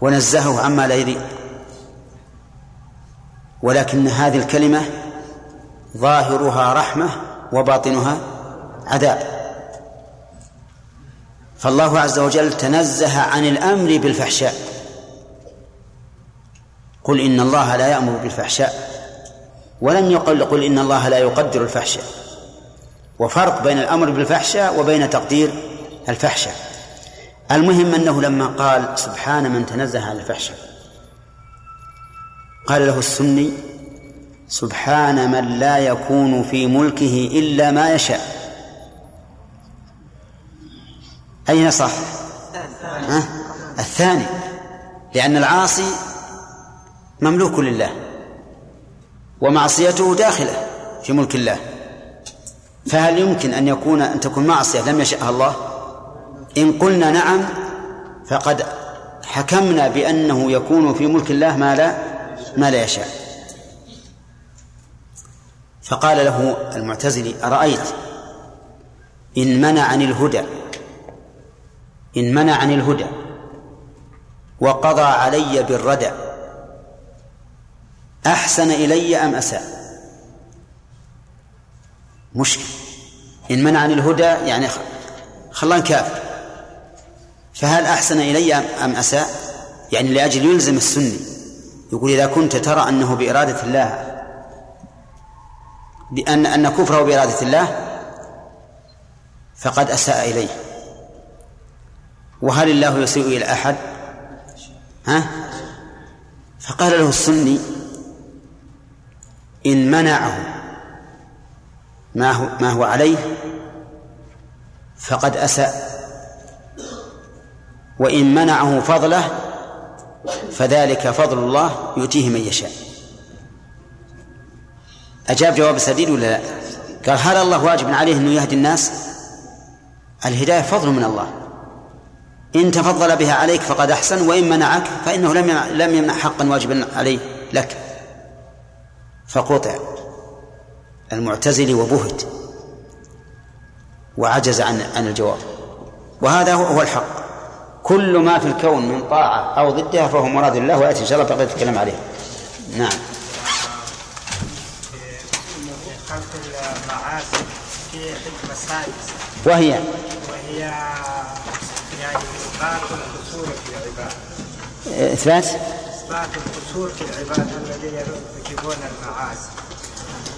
ونزهه عما لا يريد. ولكن هذه الكلمة ظاهرها رحمة وباطنها عذاب. فالله عز وجل تنزه عن الأمر بالفحشاء. قل إن الله لا يأمر بالفحشاء. ولم يقل قل إن الله لا يقدر الفحشاء. وفرق بين الأمر بالفحشاء وبين تقدير الفحشاء. المهم أنه لما قال سبحان من تنزه عن الفحشاء. قال له السني سبحان من لا يكون في ملكه إلا ما يشاء. أين صح؟ ها؟ الثاني. لأن العاصي مملوك لله ومعصيته داخلة في ملك الله. فهل يمكن أن يكون أن تكون معصية لم يشأها الله؟ إن قلنا نعم فقد حكمنا بأنه يكون في ملك الله ما لا ما لا يشاء. فقال له المعتزلي أرأيت إن منعني الهدى إن منعني الهدى وقضى علي بالردى. أحسن إلي أم أساء. مشكل إن منعني الهدى يعني خلان كافر. فهل أحسن إلي أم أساء؟ يعني لأجل يلزم السني. يقول إذا كنت ترى أنه بإرادة الله بأن أن كفره بإرادة الله فقد أساء إليه. وهل الله يسيء إلى أحد؟ ها؟ فقال له السني إن منعه ما هو ما هو عليه فقد أساء وإن منعه فضله فذلك فضل الله يؤتيه من يشاء أجاب جواب سديد ولا لا؟ قال هل الله واجب عليه أنه يهدي الناس؟ الهداية فضل من الله إن تفضل بها عليك فقد أحسن وإن منعك فإنه لم لم يمنع حقا واجبا عليه لك فقطع المعتزل وبهت وعجز عن عن الجواب. وهذا هو الحق. كل ما في الكون من طاعة أو ضدها فهو مراد الله ويأتي إن شاء الله بقية الكلام عليه. نعم. وهي وهي يعني إثبات في العباد إثبات القصور في العباد الذين يرتكبون المعاصي.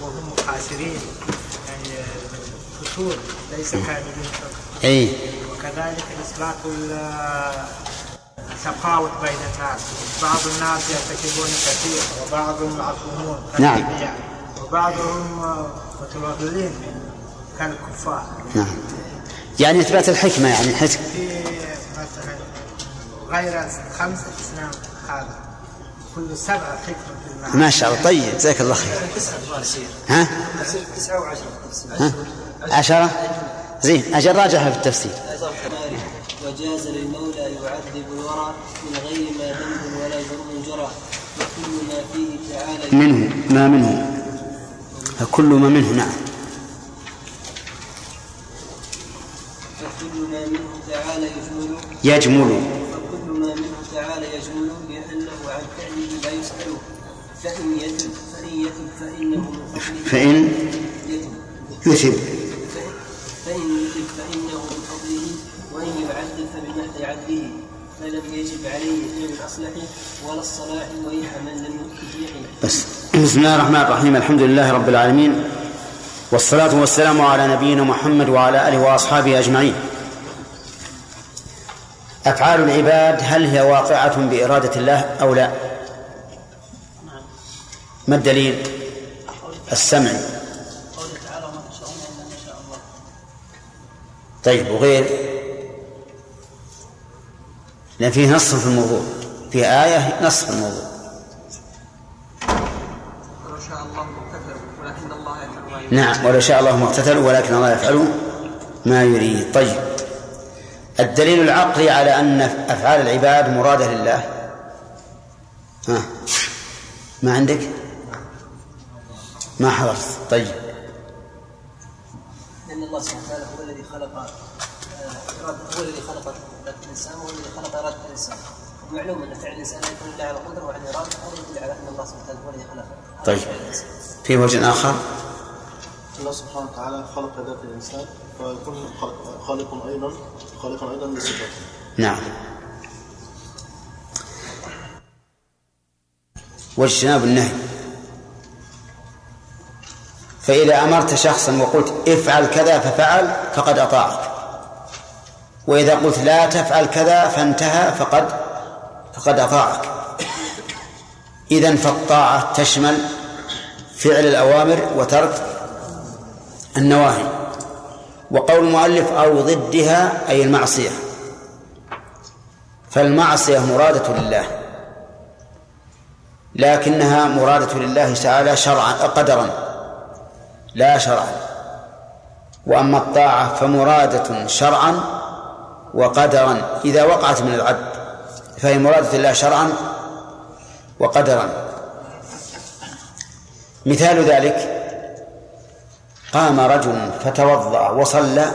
وهم خاسرين يعني قصور ليس كاملين أي. وكذلك إثبات التفاوت بين الناس. بعض الناس يرتكبون كثير وبعضهم معصومون نعم. وبعضهم متوغلين كالكفار. نعم. يعني إثبات الحكمة يعني الحكمة في مثلا غير خمسة أسنان هذا. كل سبعة حكمة ما شاء الله. طيب جزاك الله خير. ها؟ تسعة وعشرة. ها؟ عشرة؟ زين أجل راجعها في التفسير. وجاز للمولى يعذب الورى من غير ما ذنب ولا جرم جرى. وكل ما فيه تعالى منه ما منه. فكل ما منه نعم. فكل ما منه تعالى يجمل. يجمل. فإن يثب. فإن يتب فإنه من فضله وإن يعذب فبمحض عدله فلم يجب عليه فعل الأصلح ولا الصلاح ويح من لم بس. بسم الله الرحمن الرحيم الحمد لله رب العالمين والصلاة والسلام على نبينا محمد وعلى آله وأصحابه أجمعين. أفعال العباد هل هي واقعة بإرادة الله أو لا؟ ما الدليل؟ السمع. طيب وغير لأن فيه نص في الموضوع في آية نص في الموضوع. ولو شاء الله ولكن الله نعم ولو شاء الله ما اقتتلوا ولكن الله يفعل ما يريد. طيب الدليل العقلي على أن أفعال العباد مرادة لله؟ ها ما عندك؟ ما حضرت. طيب. لأن الله سبحانه وتعالى هو الذي خلق آه، إرادة- هو الذي خلق الإنسان وهو الذي خلق إرادة الإنسان. ومعلوم أن فعل الإنسان لا يكون إلا على قدرة وعلى إرادة هذا يدل على أن الله سبحانه وتعالى هو الذي خلق. طيب. في وجه آخر؟ الله سبحانه وتعالى خلق ذات الإنسان فيكون خلق- خالق أيضا خالقا أيضا لصفاته نعم. واجتناب النهي. فإذا أمرت شخصا وقلت افعل كذا ففعل فقد أطاعك. وإذا قلت لا تفعل كذا فانتهى فقد فقد أطاعك. إذا فالطاعة تشمل فعل الأوامر وترك النواهي. وقول المؤلف أو ضدها أي المعصية. فالمعصية مرادة لله. لكنها مرادة لله تعالى شرعا قدرا. لا شرعا. وأما الطاعة فمرادة شرعا وقدرا. إذا وقعت من العبد فهي مرادة الله شرعا وقدرا. مثال ذلك قام رجل فتوضأ وصلى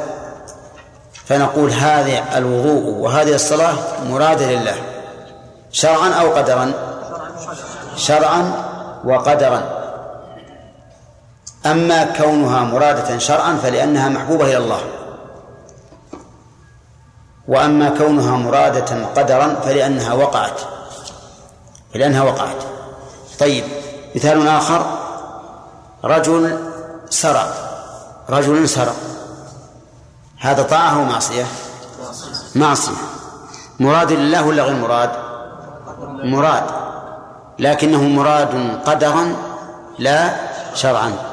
فنقول هذا الوضوء وهذه الصلاة مرادة لله شرعا أو قدرا؟ شرعا وقدرا. أما كونها مرادة شرعا فلأنها محبوبة إلى الله. وأما كونها مرادة قدرا فلأنها وقعت. فلأنها وقعت. طيب مثال آخر. رجل سرق. رجل سرق. هذا طاعة أو معصية؟ معصية. مراد لله ولا غير مراد؟ مراد. لكنه مراد قدرا لا شرعا.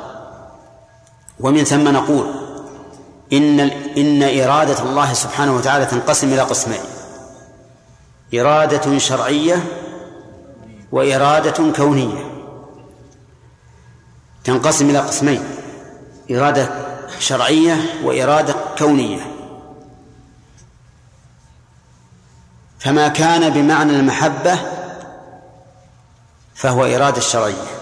ومن ثم نقول إن إن إرادة الله سبحانه وتعالى تنقسم إلى قسمين. إرادة شرعية وإرادة كونية. تنقسم إلى قسمين. إرادة شرعية وإرادة كونية. فما كان بمعنى المحبة فهو إرادة شرعية.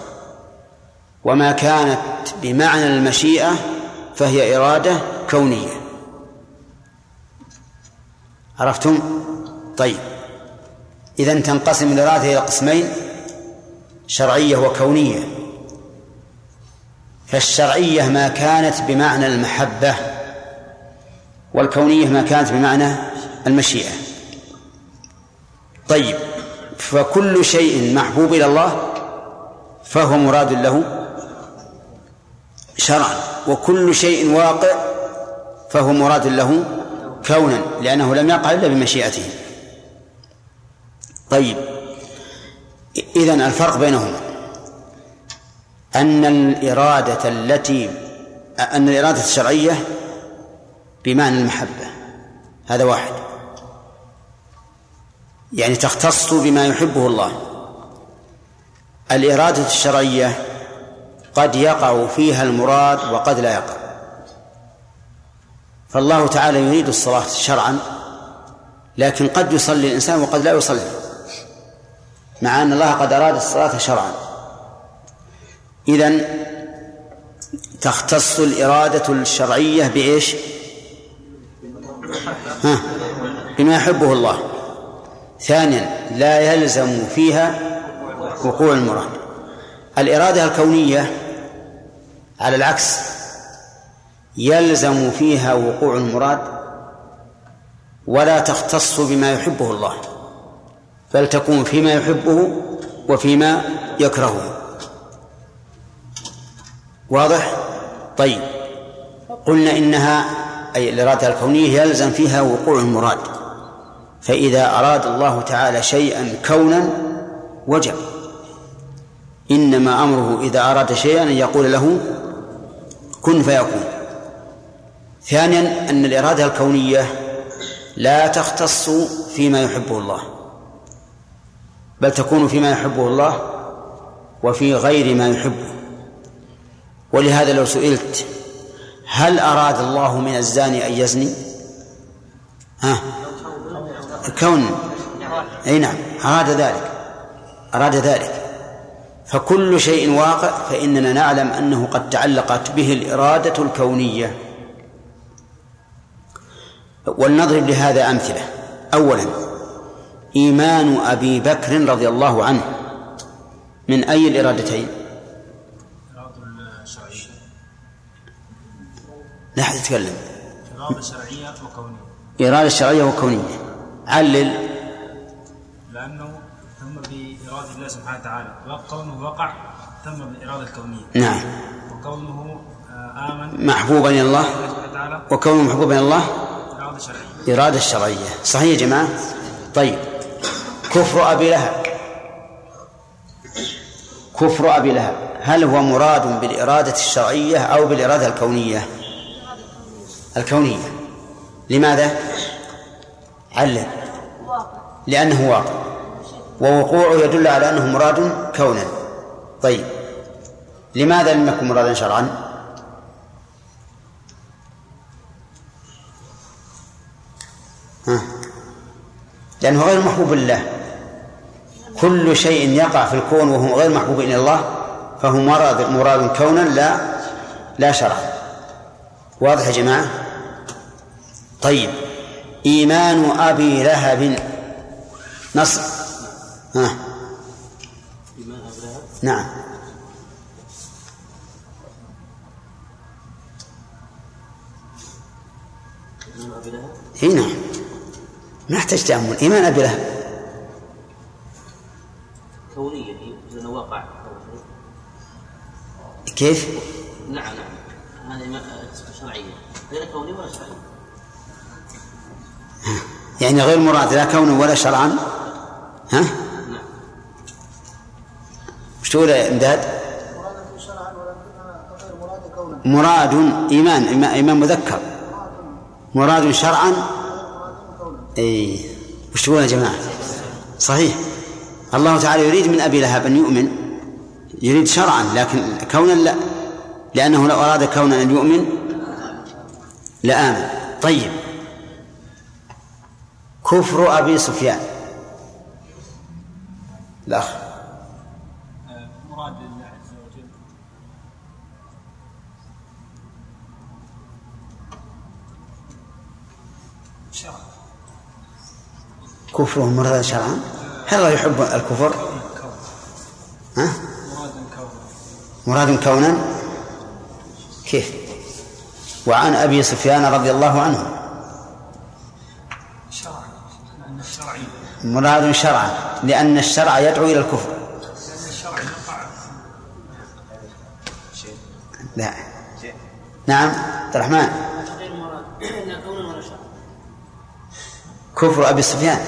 وما كانت بمعنى المشيئة فهي إرادة كونية. عرفتم؟ طيب. إذا تنقسم الإرادة إلى قسمين شرعية وكونية. فالشرعية ما كانت بمعنى المحبة والكونية ما كانت بمعنى المشيئة. طيب. فكل شيء محبوب إلى الله فهو مراد له شرعا وكل شيء واقع فهو مراد له كونا لأنه لم يقع إلا بمشيئته. طيب إذن الفرق بينهما. أن الإرادة التي أن الإرادة الشرعية بمعنى المحبة. هذا واحد. يعني تختص بما يحبه الله. الإرادة الشرعية قد يقع فيها المراد وقد لا يقع. فالله تعالى يريد الصلاة شرعا لكن قد يصلي الإنسان وقد لا يصلي مع أن الله قد أراد الصلاة شرعا. إذن تختص الإرادة الشرعية بإيش؟ ها بما يحبه الله. ثانيا لا يلزم فيها وقوع المراد. الإرادة الكونية على العكس يلزم فيها وقوع المراد ولا تختص بما يحبه الله بل تكون فيما يحبه وفيما يكرهه. واضح؟ طيب. قلنا إنها أي الإرادة الكونية يلزم فيها وقوع المراد فإذا أراد الله تعالى شيئا كونا وجب. إنما أمره إذا أراد شيئا أن يقول له كن فيكون. ثانيا أن الإرادة الكونية لا تختص فيما يحبه الله بل تكون فيما يحبه الله وفي غير ما يحبه. ولهذا لو سئلت هل أراد الله من الزاني أن يزني؟ ها؟ كون. أي نعم أراد ذلك أراد ذلك. فكل شيء واقع فإننا نعلم أنه قد تعلقت به الإرادة الكونية. ولنضرب لهذا أمثلة. أولا إيمان أبي بكر رضي الله عنه من أي الإرادتين؟ لا أحد يتكلم. إرادة شرعية وكونية. إرادة شرعية وكونية. علل. لأنه تم بإرادة الله سبحانه وتعالى. وكونه وقع تم بالإرادة الكونية. نعم. وكونه آه، آمن. محبوبا إلى الله. الله سبحانه وتعالى. وكونه محبوبا إلى الله. إرادة شرعية. إرادة شرعية. صحيح يا جماعة؟ طيب. كفر أبي لهب. كفر أبي لهب. هل هو مراد بالإرادة الشرعية أو بالإرادة الكونية؟ الكونية. لماذا؟ علل. لأنه واقع. ووقوعه يدل على أنه مراد كونا. طيب. لماذا لم يكن مرادا شرعا؟ ها. لأنه غير محبوب لله. كل شيء يقع في الكون وهو غير محبوب إلى الله فهو مراد مراد كونا لا لا شرعا. واضح يا جماعة؟ طيب. إيمان أبي لهب. نصر. ها. نعم. إي نعم. ما يحتاج تأمل. إيمان أبي لهب كونيا لأنه وقع كيف؟ نعم نعم. هذه شرعية. غير كوني ولا شرعي يعني غير مراد لا كونا ولا شرعا؟ ها؟ وش تقول يا إمداد؟ مراد إيمان- إيمان مذكر. مراد شرعا؟ أي وش تقول يا جماعة؟ صحيح. الله تعالى يريد من أبي لهب أن يؤمن. يريد شرعا لكن كونا لا لأنه لو أراد كونا أن يؤمن لآمن طيب. كفر أبي سفيان. الأخ آه، مراد الله عز وجل شرع كفره مراد شرعا؟ هل الله يحب الكفر؟ ها؟ مراد كونا؟ كيف؟ وعن أبي سفيان رضي الله عنه. لأن مراد شرعا لأن الشرع يدعو إلى الكفر. لأن لا. نعم عبد الرحمن. كفر أبي سفيان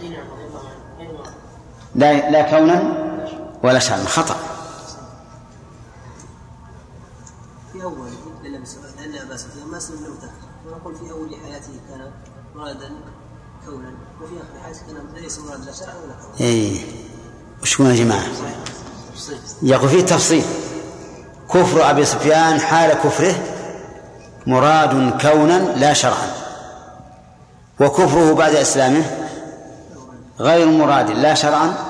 اي نعم رضي الله عنه غير مراد لا لا كونا ولا شرعا خطأ. في أول لأن أبا سفيان ما سلم له تحت ونقول في أول حياته كان مرادا كونا وفي آخر حياته كان ليس مراد لا شرعا ولا كونا. اي وش يا جماعة؟ يقول فيه تفصيل. كفر أبي سفيان حال كفره مراد كونا لا شرعا. وكفره بعد إسلامه غير مراد لا شرعا.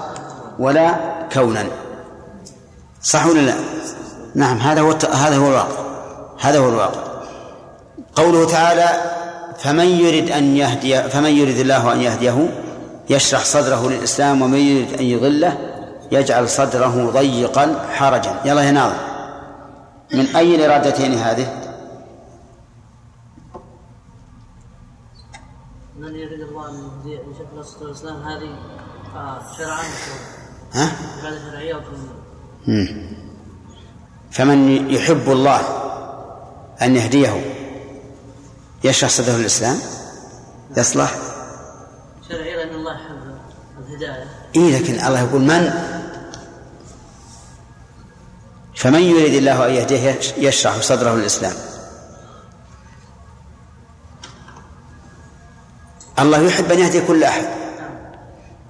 ولا كونا. صح ولا لا؟ نعم هذا هو هذا هو الواقع. هذا هو الواقع. قوله تعالى فمن يرد أن يهدي فمن يرد الله أن يهديه يشرح صدره للإسلام ومن يرد أن يضله يجعل صدره ضيقا حرجا. يلا يا ناظر. من أي الارادتين هذه؟ من يريد الله أن يهدي- ان يشرح له صدر الاسلام هذه آه، شرعا ها؟ فمن يحب الله أن يهديه يشرح صدره للإسلام يصلح؟ شرعيه لأن الله يحب الهدايه إيه لكن الله يقول من؟ فمن يريد الله أن يهديه يشرح صدره للإسلام. الله يحب أن يهدي كل أحد.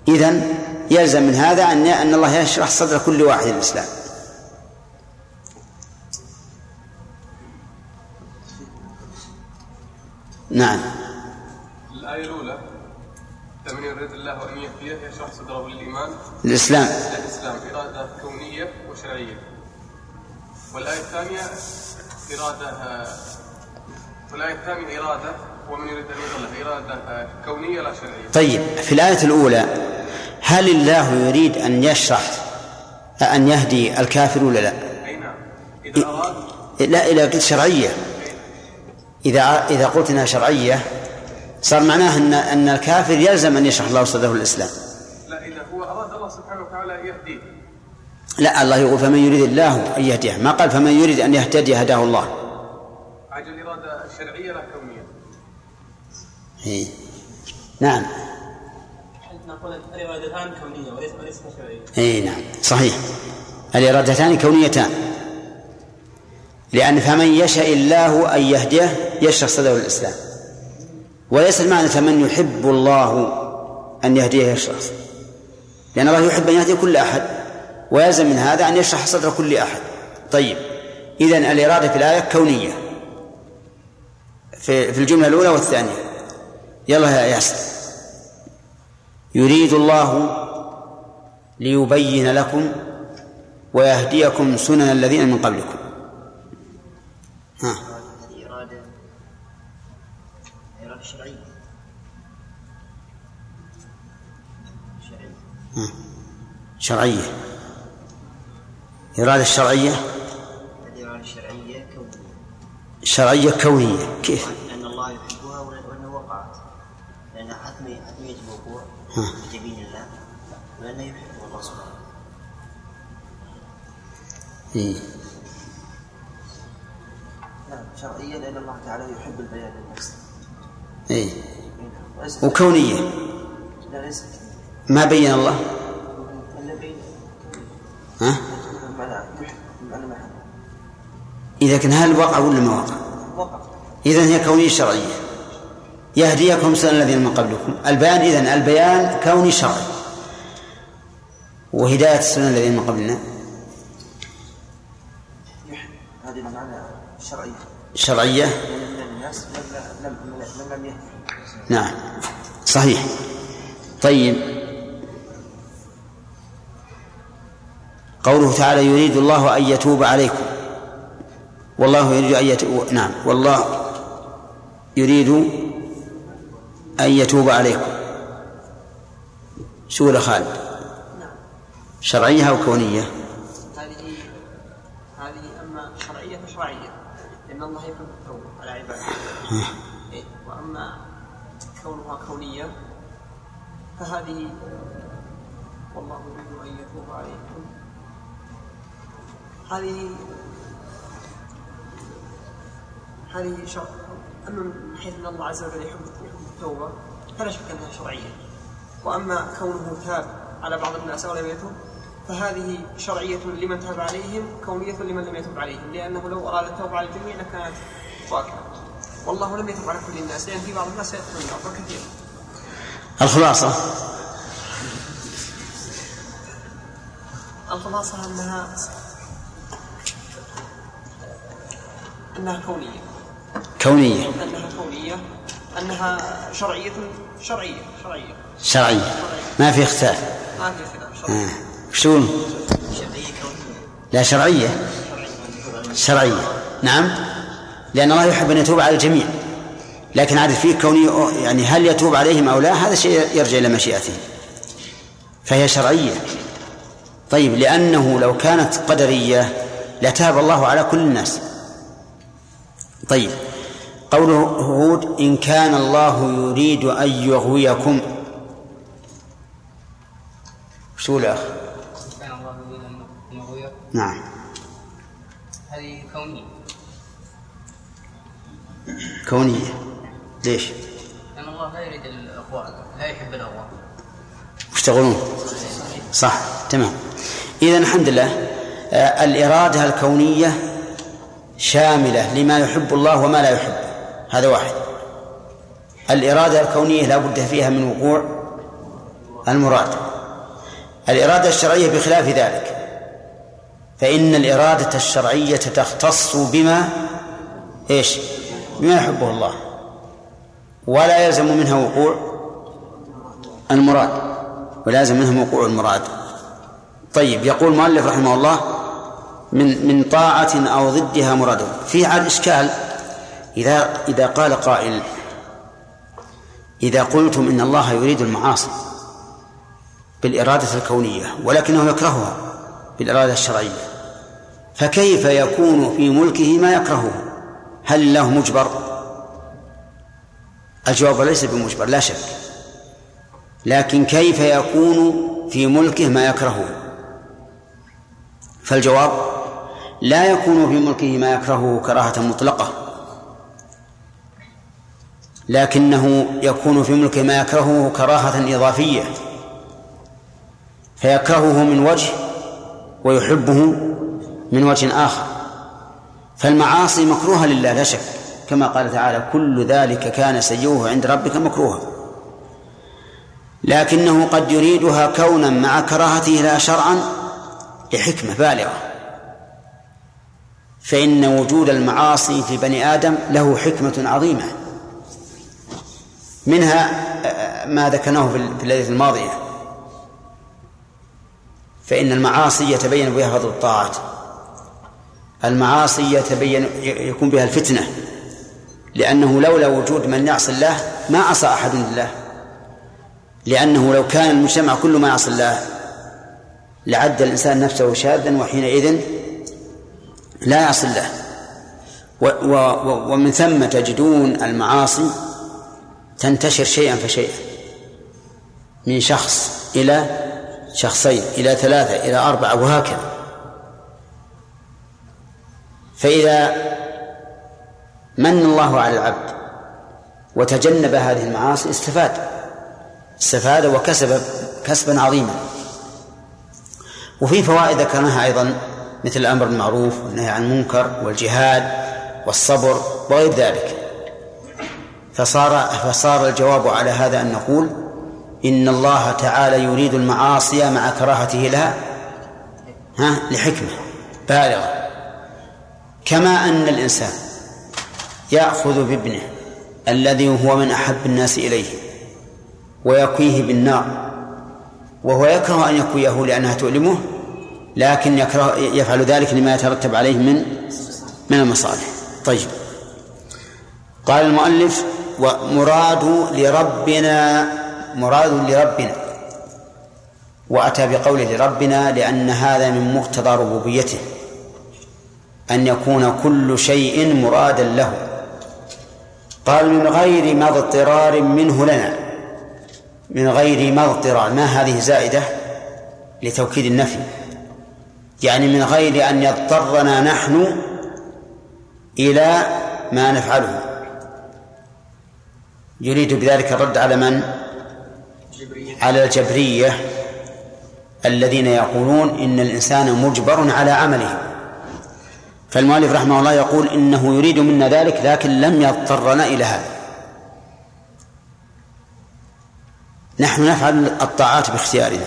إذن يلزم من هذا أن أن الله يشرح صدر كل واحد الإسلام. نعم. الآية الأولى. من يريد الله أن يهديه يشرح صدره للإيمان. الإسلام. الإسلام إرادة كونية وشرعية. والآية الثانية إرادة والآية الثانية إرادة ومن أن كونية لا شرعية؟ طيب في الآية الأولى هل الله يريد أن يشرح أن يهدي الكافر ولا لا؟ أي نعم. إذا أراد. لا إذا قلت شرعية. إذا إذا قلت أنها شرعية صار معناه أن أن الكافر يلزم أن يشرح الله صدره الإسلام. لا إذا هو أراد الله سبحانه وتعالى يهديه. لا الله يقول فمن يريد الله أن يهديه. ما قال فمن يريد أن يهتدي هداه الله عجل إرادة شرعية لا كونية إيه. نعم. نقول الإرادتان كونية وليس وليس شرعية. اي نعم. صحيح. الإرادتان كونيتان. لأن فمن يشاء الله أن يهديه يشرح صدره الإسلام. وليس المعنى فمن يحب الله أن يهديه يشرح لأن الله يحب أن يهدي كل أحد ويلزم من هذا أن يشرح صدر كل أحد. طيب. إذن الإرادة في الآية كونية. في في الجملة الأولى والثانية. يلا يا ياسر. يريد الله ليبين لكم ويهديكم سنن الذين من قبلكم. ها. هذه إرادة إرادة شرعية. شرعية. شرعية إرادة شرعية؟ هذه إرادة شرعية كونية. شرعية كونية. كيف؟ إيه. نعم شرعيا لأن الله تعالى يحب البيان للناس إيه. وليس وكونية. لا ليس ما بين الله؟ النبي ها؟ إذا كان هل وقع ولا ما وقع؟ وقع. إذا هي كونية شرعية. يهديكم سنن الذين من قبلكم. البيان إذن البيان كوني شرعي. وهداية السنن الذين من قبلنا. شرعية. من الناس من لم من لم يهدي نعم. صحيح. طيب. قوله تعالى يريد الله أن يتوب عليكم. والله يريد أن يتوب نعم. والله يريد أن يتوب عليكم. شو خالد. شرعية أو كونية هذه هذه اما شرعيه فشرعيه لأن الله يحب التوبه على إيه، وأما كونها كونية فهذه والله يريد أن يتوب عليكم. هذه هذه شرع أما من حيث أن الله عز وجل يحب التوبة فلا شك أنها شرعية. وأما كونه تاب على بعض الناس أو لم يتب فهذه شرعية لمن تاب عليهم كونية لمن لم يتب عليهم لأنه لو أراد التوبة على الجميع لكانت واقعة. والله لم يتب على كل الناس لأن في بعض الناس يدخلون النار كثير. الخلاصة. الخلاصة أنها أنها كونية. كونية. أنها كونية. أنها شرعية شرعية شرعية. شرعية. ما في اختلاف. ما في خلاف شرعية. آه. شو شرعية كونية. لا شرعية. شرعية. نعم. لأن الله يحب أن يتوب على الجميع. لكن عاد فيه كوني يعني هل يتوب عليهم أو لا هذا شيء يرجع إلى مشيئته فهي شرعية. طيب لأنه لو كانت قدرية لتاب الله على كل الناس. طيب قوله هود إن كان الله يريد أن يغويكم. شو الأخ؟ نعم. كونية ليش؟ لأن الله لا يريد الاغواء لا يحب الاغواء يشتغلون صح تمام. إذا الحمد لله آه، الإرادة الكونية شاملة لما يحب الله وما لا يحب. هذا واحد. الإرادة الكونية لا بد فيها من وقوع المراد. الإرادة الشرعية بخلاف ذلك. فإن الإرادة الشرعية تختص بما إيش؟ بما يحبه الله. ولا يلزم منها وقوع المراد. ولا يلزم منها وقوع المراد. طيب يقول المؤلف رحمه الله من من طاعة أو ضدها مراد. في على إشكال إذا إذا قال قائل إذا قلتم إن الله يريد المعاصي بالإرادة الكونية ولكنه يكرهها بالإرادة الشرعية فكيف يكون في ملكه ما يكرهه؟ هل الله مجبر؟ الجواب ليس بمجبر لا شك. لكن كيف يكون في ملكه ما يكرهه؟ فالجواب لا يكون في ملكه ما يكرهه كراهة مطلقة. لكنه يكون في ملكه ما يكرهه كراهة إضافية. فيكرهه من وجه ويحبه من وجه آخر. فالمعاصي مكروهة لله لا شك. كما قال تعالى كل ذلك كان سيئه عند ربك مكروها. لكنه قد يريدها كونا مع كراهته لها شرعا لحكمة بالغة. فإن وجود المعاصي في بني آدم له حكمة عظيمة. منها ما ذكرناه في الليلة الماضية. فإن المعاصي يتبين بها فضل الطاعات. المعاصي يتبين يكون بها الفتنة. لأنه لولا وجود من يعصي الله ما عصى أحد لله. لأنه لو كان المجتمع كل ما يعصي الله لعد الإنسان نفسه شاذا وحينئذ لا يعصي الله. ومن ثم تجدون المعاصي تنتشر شيئا فشيئا. من شخص إلى شخصين إلى ثلاثة إلى أربعة وهكذا. فإذا من الله على العبد وتجنب هذه المعاصي استفاد. استفاد وكسب كسبا عظيما. وفي فوائد ذكرناها أيضا مثل الأمر بالمعروف والنهي عن المنكر والجهاد والصبر وغير ذلك. فصار فصار الجواب على هذا أن نقول إن الله تعالى يريد المعاصي مع كراهته لها ها لحكمة بالغة. كما أن الإنسان يأخذ بابنه الذي هو من أحب الناس إليه ويكويه بالنار وهو يكره أن يكويه لأنها تؤلمه لكن يكره يفعل ذلك لما يترتب عليه من من المصالح. طيب. قال المؤلف ومراد لربنا مراد لربنا وأتى بقوله لربنا لأن هذا من مقتضى ربوبيته. أن يكون كل شيء مرادا له. قال من غير ما اضطرار منه لنا. من غير ما اضطرار ما هذه زائدة لتوكيد النفي. يعني من غير أن يضطرنا نحن إلى ما نفعله. يريد بذلك الرد على من؟ على الجبرية الذين يقولون إن الإنسان مجبر على عمله. فالمؤلف رحمه الله يقول إنه يريد منا ذلك لكن لم يضطرنا إلى هذا. نحن نفعل الطاعات باختيارنا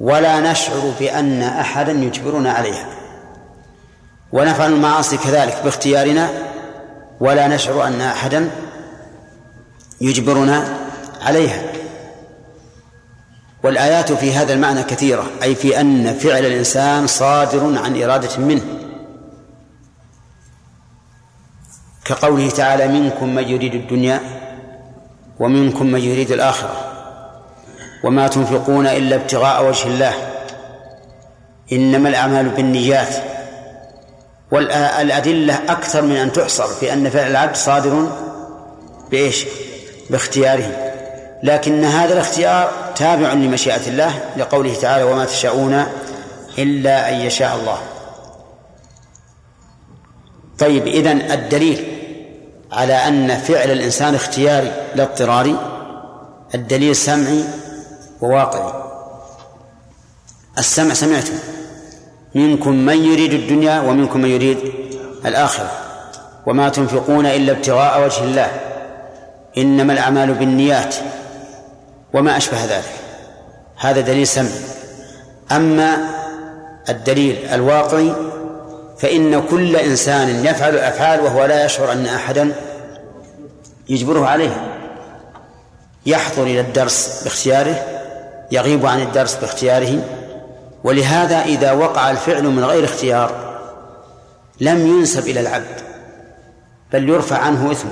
ولا نشعر بأن أحدا يجبرنا عليها. ونفعل المعاصي كذلك باختيارنا ولا نشعر أن أحدا يجبرنا عليها. والآيات في هذا المعنى كثيرة أي في أن فعل الإنسان صادر عن إرادة منه. كقوله تعالى منكم من يريد الدنيا ومنكم من يريد الآخرة وما تنفقون إلا ابتغاء وجه الله إنما الأعمال بالنيات والأدلة أكثر من أن تحصر في أن فعل العبد صادر بإيش؟ باختياره لكن هذا الاختيار تابع لمشيئة الله لقوله تعالى وما تشاءون إلا أن يشاء الله طيب إذن الدليل على أن فعل الإنسان اختياري لا اضطراري الدليل سمعي وواقعي. السمع سمعته. منكم من يريد الدنيا ومنكم من يريد الآخرة. وما تنفقون إلا ابتغاء وجه الله. إنما الأعمال بالنيات. وما أشبه ذلك. هذا دليل سمعي. أما الدليل الواقعي فإن كل إنسان يفعل الأفعال وهو لا يشعر أن أحدا يجبره عليه. يحضر إلى الدرس باختياره يغيب عن الدرس باختياره. ولهذا إذا وقع الفعل من غير اختيار لم ينسب إلى العبد بل يرفع عنه إثمه.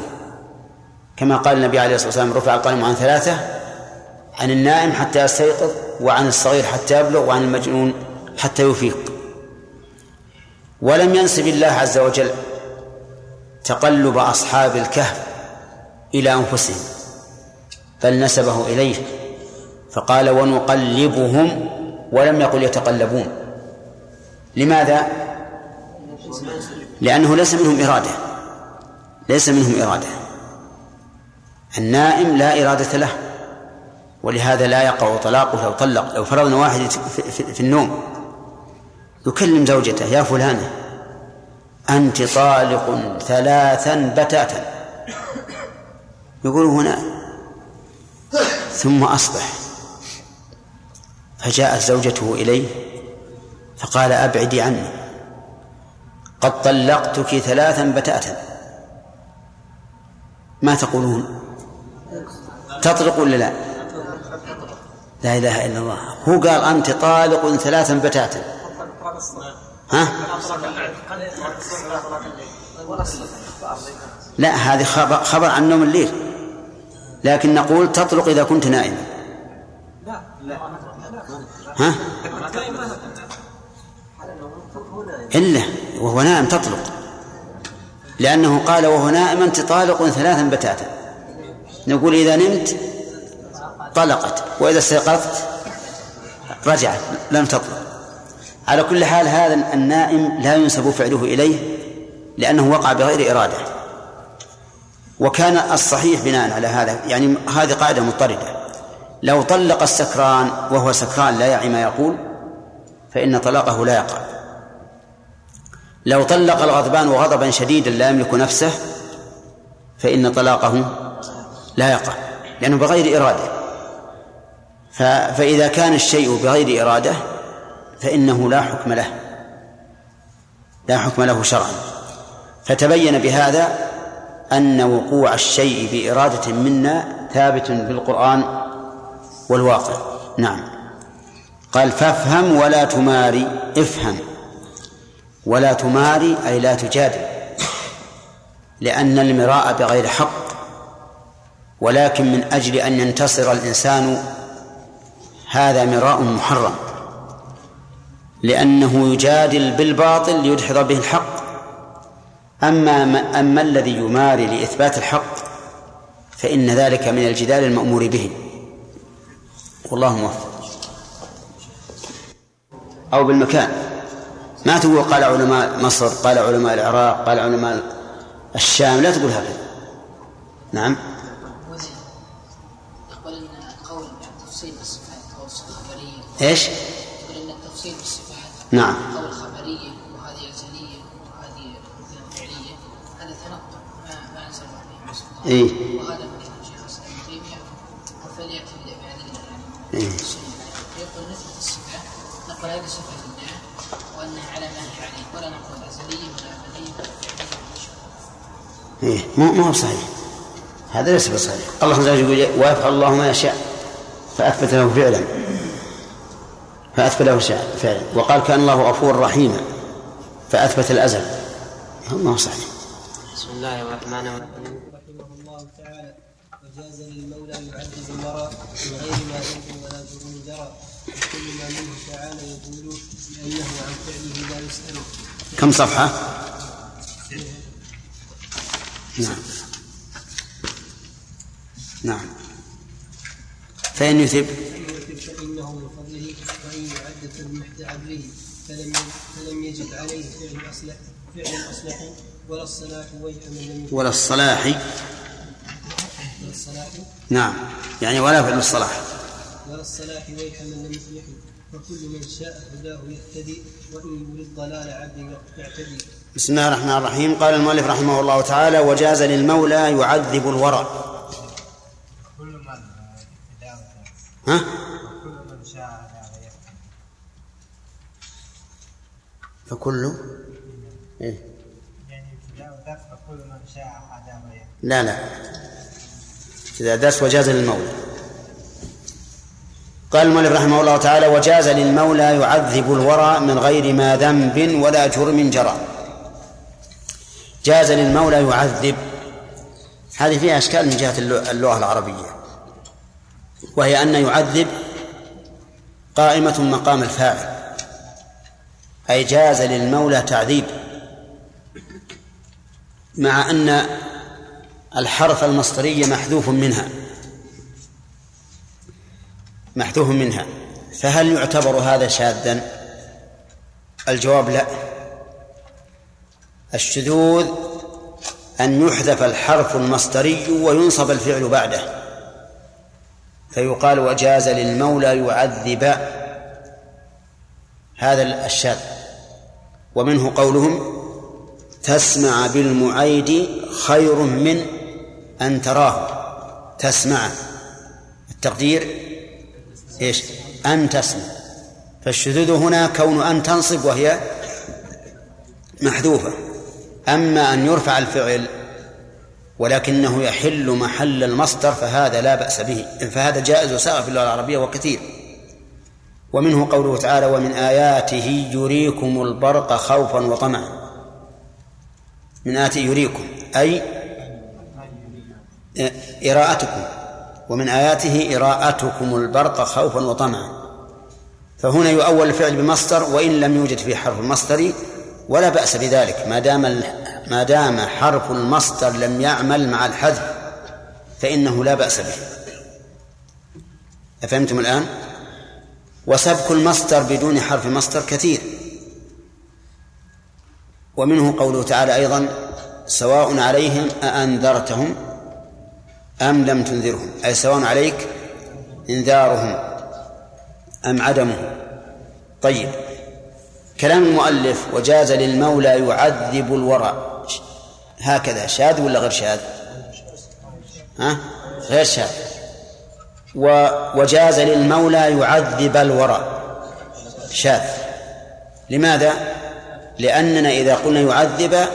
كما قال النبي عليه الصلاة والسلام رفع القلم عن ثلاثة عن النائم حتى يستيقظ وعن الصغير حتى يبلغ وعن المجنون حتى يفيق. ولم ينسب الله عز وجل تقلب أصحاب الكهف إلى أنفسهم بل نسبه إليه فقال ونقلبهم ولم يقل يتقلبون لماذا؟ لأنه ليس منهم إرادة ليس منهم إرادة. النائم لا إرادة له ولهذا لا يقع طلاقه لو طلق لو فرضنا واحد في, النوم. يكلم زوجته يا فلانة أنت طالق ثلاثا بتاتا. يقول هنا ثم أصبح. فجاءت زوجته إليه فقال أبعدي عني قد طلقتك ثلاثا بتاتا. ما تقولون؟ تطلق ولا لا؟ لا إله إلا الله. هو قال أنت طالق ثلاثا بتاتا. ها؟ لا هذه خبر, خبر عن نوم الليل. لكن نقول تطلق إذا كنت نائما. ها؟ إلا وهو نائم تطلق. لأنه قال وهو نائم أنت طالق ثلاثا بتاتا. نقول إذا نمت طلقت وإذا استيقظت رجعت لم تطلق. على كل حال هذا النائم لا ينسب فعله إليه لأنه وقع بغير إرادة. وكان الصحيح بناء على هذا يعني هذه قاعدة مضطردة. لو طلق السكران وهو سكران لا يعي ما يقول فإن طلاقه لا يقع. لو طلق الغضبان غضبا شديدا لا يملك نفسه فإن طلاقه لا يقع لأنه بغير إرادة. فإذا كان الشيء بغير إرادة فإنه لا حكم له. لا حكم له شرعا. فتبين بهذا أن وقوع الشيء بإرادة منا ثابت بالقرآن والواقع. نعم. قال فافهم ولا تماري افهم. ولا تماري أي لا تجادل. لأن المراء بغير حق. ولكن من أجل أن ينتصر الإنسان هذا مراء محرم. لأنه يجادل بالباطل ليدحض به الحق. أما أما الذي يماري لإثبات الحق فإن ذلك من الجدال المأمور به. والله موفق. أو بالمكان. ما تقول قال علماء مصر قال علماء العراق قال علماء الشام لا تقول هكذا. نعم. إيش؟ نعم. قول خبريه وهذه ازليه وهذه فعليه هذا تنقل ما ما أنزل عليه اي وهذا من شيخ الاسلام ابن تيمية. فلياتي بادله يعني إيه؟ يقول نثبت الصفات نقول هذه صفة الله وأنها على ما هي عليه. ولا نقول ازليه ولا ابديه ولا فعليه إيه. مو مو صحيح. هذا ليس بصحيح. الله عز وجل يقول ويفعل الله ما يشاء. فأثبت له فعلا. فأثبت له فعلا. وقال كان الله غفورا رحيما فأثبت الأزل. ما هو صحيح؟ بسم الله الرحمن الرحيم. رحمه الله تعالى وجاز للمولى يعذب المرأة من غير ما ذنب ولا جرم جرى وكل ما منه تعالى يقول لأنه عن فعله لا يسأل كم صفحة؟ نعم. نعم. فإن يثب فإنه من فضله وإن يعد عدله فلم فلم يجد عليه فعل أصلح فعل أصلح ولا الصلاح ويح من لم ولا الصلاح. ولا الصلاح. نعم. يعني ولا فعل الصلاح. ولا الصلاح ويح من لم يصلحه فكل من شاء هداه يهتدي وإن يريد ضلال عبد يعتدي. بسم الله الرحمن الرحيم. قال المؤلف رحمه الله تعالى وجاز للمولى يعذب الورى. ها؟ فكل إيه؟ يعني فكل عذاب لا لا. ابتداء درس وجاز للمولى. قال المؤلف رحمه الله تعالى وجاز للمولى يعذب الورى من غير ما ذنب ولا جرم جرى. جاز للمولى يعذب. هذه فيها أشكال من جهة اللغة العربية. وهي أن يعذب قائمة مقام الفاعل. أي جاز للمولى تعذيب. مع أن الحرف المصدري محذوف منها. محذوف منها. فهل يعتبر هذا شاذا؟ الجواب لا. الشذوذ أن يحذف الحرف المصدري وينصب الفعل بعده. فيقال وجاز للمولى يعذب. هذا الشاذ. ومنه قولهم تسمع بالمعيد خير من أن تراه. تسمع. التقدير إيش؟ أن تسمع. فالشذوذ هنا كون أن تنصب وهي محذوفة. أما أن يرفع الفعل ولكنه يحل محل المصدر فهذا لا بأس به. فهذا جائز وسائر في اللغة العربية وكثير. ومنه قوله تعالى ومن آياته يريكم البرق خوفا وطمعا. من آياته يريكم أي إراءتكم. ومن آياته إراءتكم البرق خوفا وطمعا. فهنا يؤول الفعل بمصدر وإن لم يوجد فيه حرف المصدر ولا بأس بذلك. ما دام ما دام حرف المصدر لم يعمل مع الحذف فإنه لا بأس به. أفهمتم الآن؟ وسبك المصدر بدون حرف مصدر كثير. ومنه قوله تعالى أيضا سواء عليهم أأنذرتهم أم لم تنذرهم. أي سواء عليك إنذارهم أم عدمه طيب. كلام المؤلف وجاز للمولى يعذب الورى. هكذا. شاذ ولا غير شاذ؟ ها؟ غير شاذ. وجاز للمولى يعذب الورى. شاذ. لماذا؟ لأننا إذا قلنا يعذب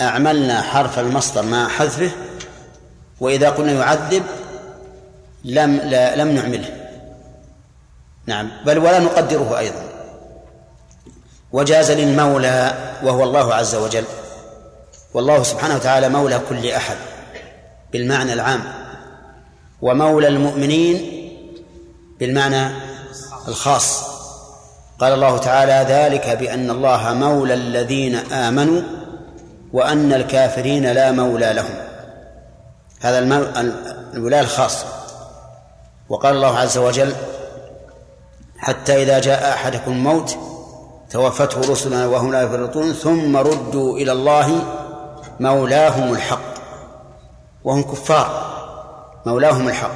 أعملنا حرف المصدر مع حذفه وإذا قلنا يعذب لم لا لم نعمله. نعم بل ولا نقدره أيضا. وجاز للمولى وهو الله عز وجل. والله سبحانه وتعالى مولى كل أحد بالمعنى العام. ومولى المؤمنين بالمعنى الخاص. قال الله تعالى ذلك بأن الله مولى الذين آمنوا وأن الكافرين لا مولى لهم. هذا الولاية الخاصة. وقال الله عز وجل حتى إذا جاء أحدكم الموت توفته رسلنا وهم لا يفرطون ثم ردوا إلى الله مولاهم الحق. وهم كفار. مولاهم الحق.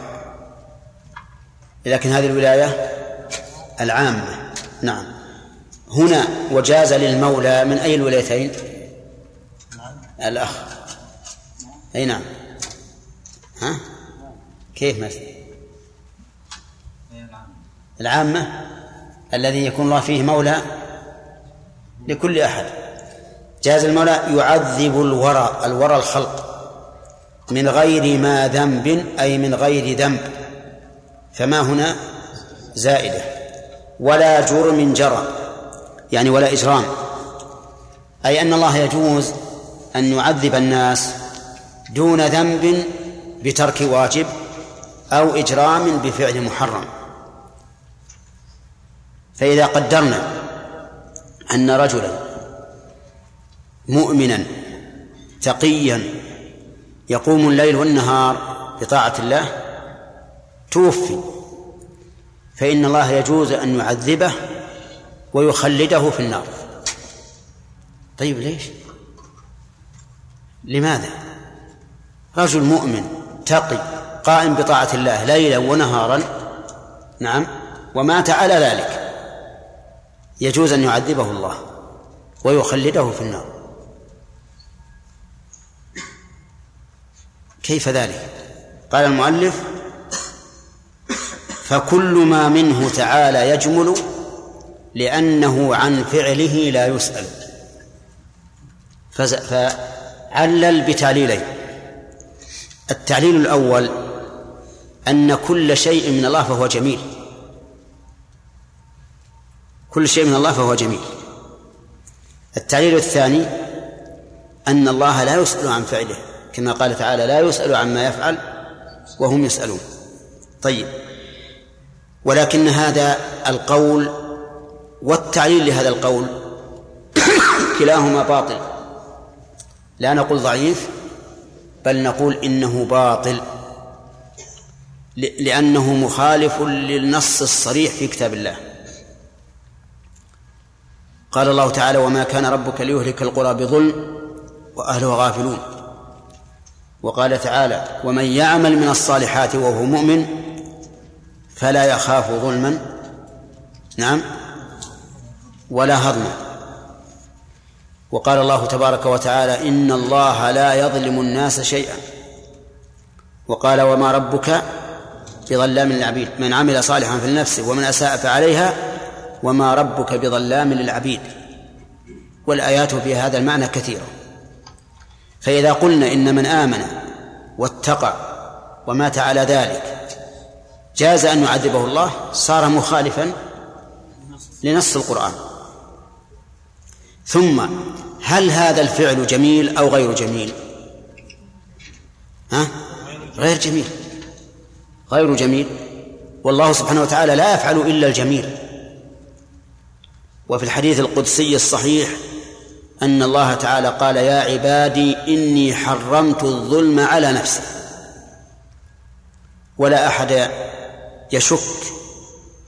لكن هذه الولاية العامة. نعم. هنا وجاز للمولى من أي الولايتين؟ الأخ. أي نعم. ها؟ كيف مثل العامة؟ الذي يكون الله فيه مولى لكل أحد. جاز المولى يعذب الورى الورى الخلق. من غير ما ذنب أي من غير ذنب. فما هنا؟ زائدة. ولا جرم جرى يعني ولا إجرام. أي أن الله يجوز أن يعذب الناس دون ذنب بترك واجب أو إجرام بفعل محرم. فإذا قدرنا أن رجلا مؤمنا تقيا يقوم الليل والنهار بطاعة الله توفي. فإن الله يجوز أن يعذبه ويخلده في النار. طيب ليش؟ لماذا؟ رجل مؤمن تقي قائم بطاعة الله ليلا ونهارا نعم ومات على ذلك يجوز أن يعذبه الله ويخلده في النار. كيف ذلك؟ قال المؤلف فكل ما منه تعالى يجمل لأنه عن فعله لا يسأل. فعلل بتعليلين. التعليل الأول أن كل شيء من الله فهو جميل. كل شيء من الله فهو جميل. التعليل الثاني أن الله لا يسأل عن فعله. كما قال تعالى لا يسأل عما يفعل وهم يسألون. طيب. ولكن هذا القول والتعليل لهذا القول كلاهما باطل. لا نقول ضعيف بل نقول إنه باطل. لأنه مخالف للنص الصريح في كتاب الله. قال الله تعالى وما كان ربك ليهلك القرى بظلم وأهلها غافلون. وقال تعالى ومن يعمل من الصالحات وهو مؤمن فلا يخاف ظلما. نعم. ولا هضما وقال الله تبارك وتعالى إن الله لا يظلم الناس شيئا. وقال وما ربك بظلام للعبيد. من عمل صالحا فلنفسه ومن أساء فعليها وما ربك بظلام للعبيد. والآيات في هذا المعنى كثيرة. فإذا قلنا إن من آمن واتقى ومات على ذلك جاز أن يعذبه الله صار مخالفا لنص القرآن. ثم هل هذا الفعل جميل أو غير جميل؟ ها؟ غير جميل. غير جميل. والله سبحانه وتعالى لا يفعل إلا الجميل. وفي الحديث القدسي الصحيح أن الله تعالى قال يا عبادي إني حرمت الظلم على نفسي. ولا أحد يشك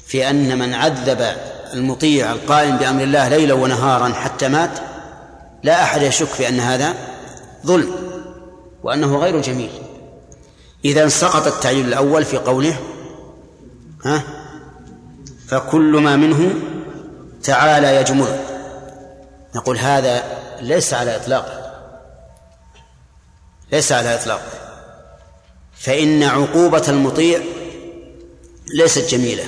في أن من عذب المطيع القائم بأمر الله ليلا ونهارا حتى مات لا أحد يشك في أن هذا ظلم وأنه غير جميل. إذا سقط التعليل الأول في قوله ها فكل ما منه تعالى يجمل نقول هذا ليس على إطلاقه ليس على إطلاقه فإن عقوبة المطيع ليست جميلة.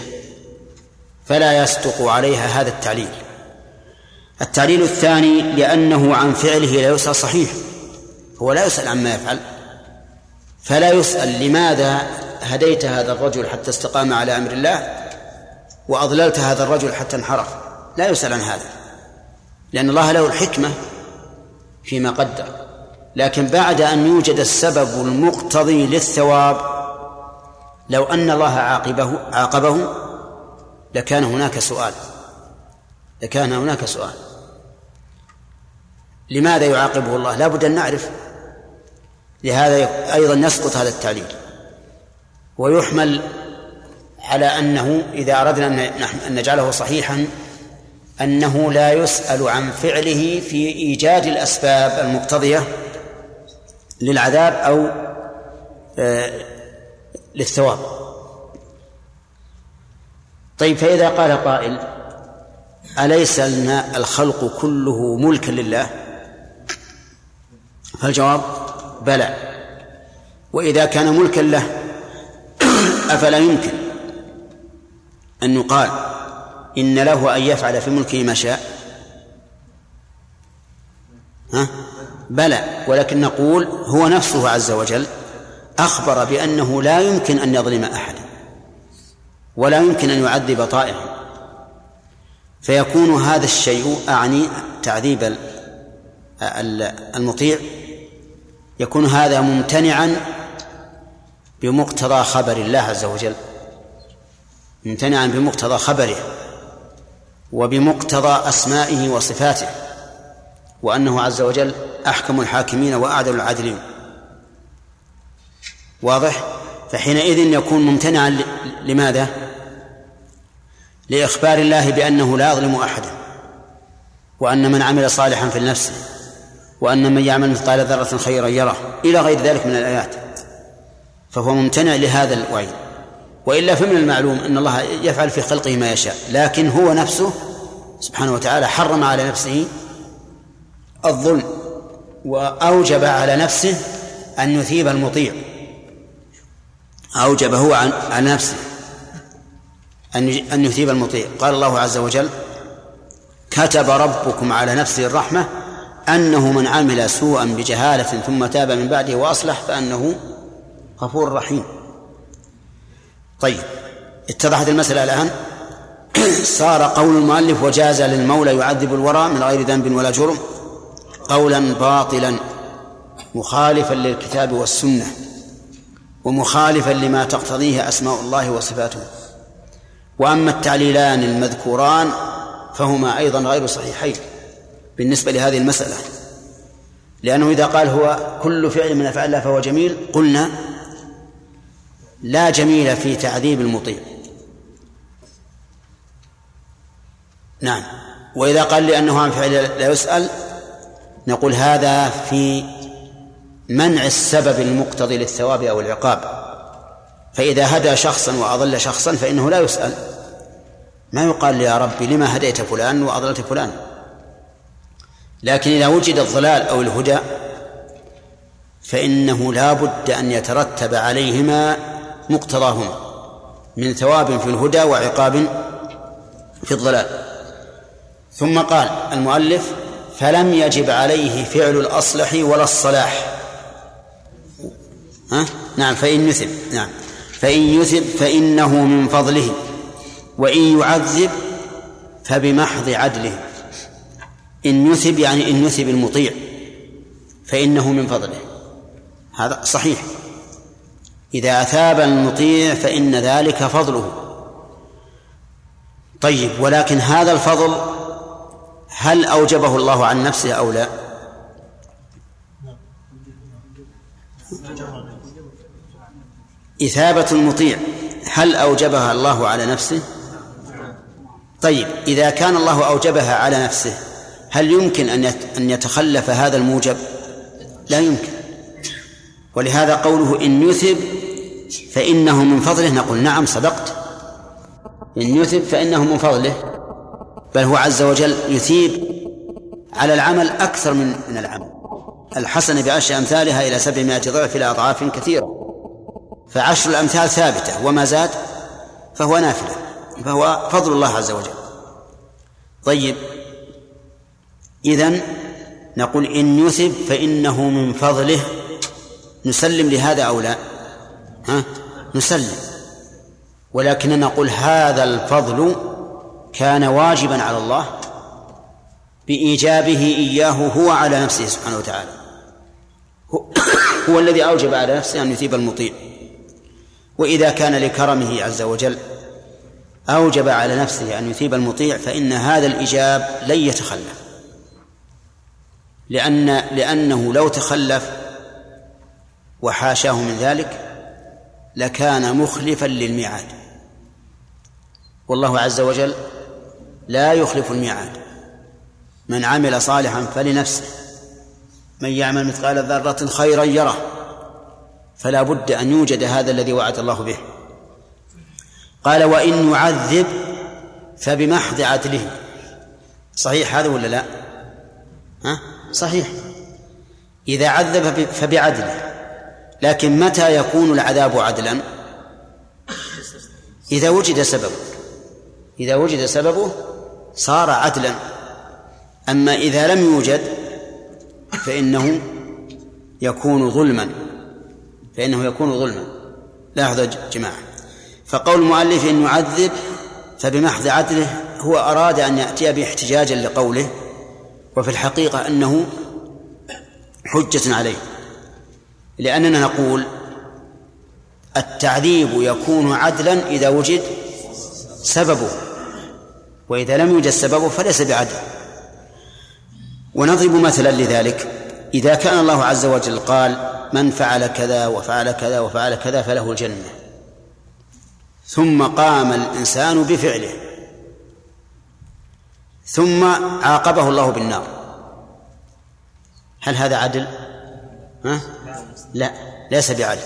فلا يصدق عليها هذا التعليل. التعليل الثاني لأنه عن فعله لا يسأل صحيح. هو لا يسأل عما يفعل. فلا يسأل لماذا هديت هذا الرجل حتى استقام على أمر الله وأضللت هذا الرجل حتى انحرف. لا يسأل عن هذا. لأن الله له الحكمة فيما قدر. لكن بعد أن يوجد السبب المقتضي للثواب لو أن الله عاقبه عاقبه لكان هناك سؤال. لكان هناك سؤال. لماذا يعاقبه الله؟ لا بد أن نعرف. لهذا أيضا يسقط هذا التعليل. ويحمل على أنه إذا أردنا أن نجعله صحيحا أنه لا يسأل عن فعله في إيجاد الأسباب المقتضية للعذاب أو آه، للثواب. طيب فإذا قال قائل أليس لنا الخلق كله ملكا لله؟ فالجواب بلى. وإذا كان ملكا له أفلا يمكن أن يقال إن له أن يفعل في ملكه ما شاء. ها؟ بلى. ولكن نقول هو نفسه عز وجل أخبر بأنه لا يمكن أن يظلم أحدا ولا يمكن أن يعذب طائعا. فيكون هذا الشيء أعني تعذيب المطيع. يكون هذا ممتنعا بمقتضى خبر الله عز وجل. ممتنعا بمقتضى خبره. وبمقتضى أسمائه وصفاته وأنه عز وجل أحكم الحاكمين وأعدل العادلين. واضح؟ فحينئذ يكون ممتنعا لماذا؟ لإخبار الله بأنه لا يظلم أحدا وأن من عمل صالحا في نفسه وأن من يعمل مثقال ذرة خيرا يره إلى غير ذلك من الآيات. فهو ممتنع لهذا الوعيد. وإلا فمن المعلوم أن الله يفعل في خلقه ما يشاء لكن هو نفسه سبحانه وتعالى حرم على نفسه الظلم وأوجب على نفسه أن يثيب المطيع. أوجب هو عن نفسه أن أن يثيب المطيع. قال الله عز وجل كتب ربكم على نفسه الرحمة أنه من عمل سوءا بجهالة ثم تاب من بعده وأصلح فأنه غفور رحيم. طيب اتضحت المسألة الآن؟ صار قول المؤلف وجاز للمولى يعذب الورى من غير ذنب ولا جرم قولا باطلا مخالفا للكتاب والسنة ومخالفا لما تقتضيه أسماء الله وصفاته. وأما التعليلان المذكوران فهما أيضا غير صحيحين بالنسبة لهذه المسألة لأنه إذا قال هو كل فعل من أفعال الله فهو جميل قلنا لا جميل في تعذيب المطيع. نعم. وإذا قال لأنه عن فعل لا يسأل نقول هذا في منع السبب المقتضي للثواب أو العقاب. فإذا هدى شخصا وأضل شخصا فإنه لا يسأل. ما يقال يا ربي لما هديت فلان وأضللت فلان؟ لكن إذا وجد الضلال أو الهدى فإنه لا بد أن يترتب عليهما مقتضاهما من ثواب في الهدى وعقاب في الضلال. ثم قال المؤلف فلم يجب عليه فعل الأصلح ولا الصلاح. ها؟ نعم فإن يثب نعم. فإن يثب فإنه من فضله وإن يعذب فبمحض عدله. إن يثب يعني إن يثب المطيع فإنه من فضله. هذا صحيح. إذا أثاب المطيع فإن ذلك فضله. طيب ولكن هذا الفضل هل أوجبه الله عن نفسه أو لا؟ إثابة المطيع هل أوجبها الله على نفسه؟ طيب إذا كان الله أوجبها على نفسه هل يمكن أن يتخلف هذا الموجب؟ لا يمكن. ولهذا قوله إن يثب فإنه من فضله نقول نعم صدقت. إن يثب فإنه من فضله بل هو عز وجل يثيب على العمل أكثر من من العمل. الحسنة بعشر أمثالها إلى سبعمائة ضعف إلى أضعاف كثيرة. فعشر الأمثال ثابتة وما زاد فهو نافلة فهو فضل الله عز وجل. طيب إذن نقول إن يثب فإنه من فضله نسلم لهذا أو لا؟ ها؟ نسلم. ولكننا نقول هذا الفضل كان واجبا على الله بإيجابه إياه هو على نفسه سبحانه وتعالى. هو الذي أوجب على نفسه أن يثيب المطيع. وإذا كان لكرمه عز وجل أوجب على نفسه أن يثيب المطيع فإن هذا الإيجاب لن يتخلف. لأن لأنه لو تخلف وحاشاه من ذلك لكان مخلفا للميعاد. والله عز وجل لا يخلف الميعاد. من عمل صالحا فلنفسه. من يعمل مثقال ذرة خيرا يره. فلا بد أن يوجد هذا الذي وعد الله به. قال وإن يعذب فبمحض عدله صحيح هذا ولا لا؟ ها؟ صحيح. إذا عذب فبعدله. لكن متى يكون العذاب عدلا؟ إذا وجد سببه. إذا وجد سببه صار عدلا. أما إذا لم يوجد فإنه يكون ظلما. فإنه يكون ظلما. لاحظوا جماعة. فقول المؤلف إن يعذب فبمحض عدله هو أراد أن يأتي باحتجاجا لقوله وفي الحقيقة أنه حجة عليه. لأننا نقول التعذيب يكون عدلا إذا وجد سببه وإذا لم يوجد سببه فليس بعدل ونضرب مثلا لذلك إذا كان الله عز وجل قال من فعل كذا وفعل كذا وفعل كذا فله الجنة ثم قام الإنسان بفعله ثم عاقبه الله بالنار هل هذا عدل؟ ها؟ لا ليس بعدل.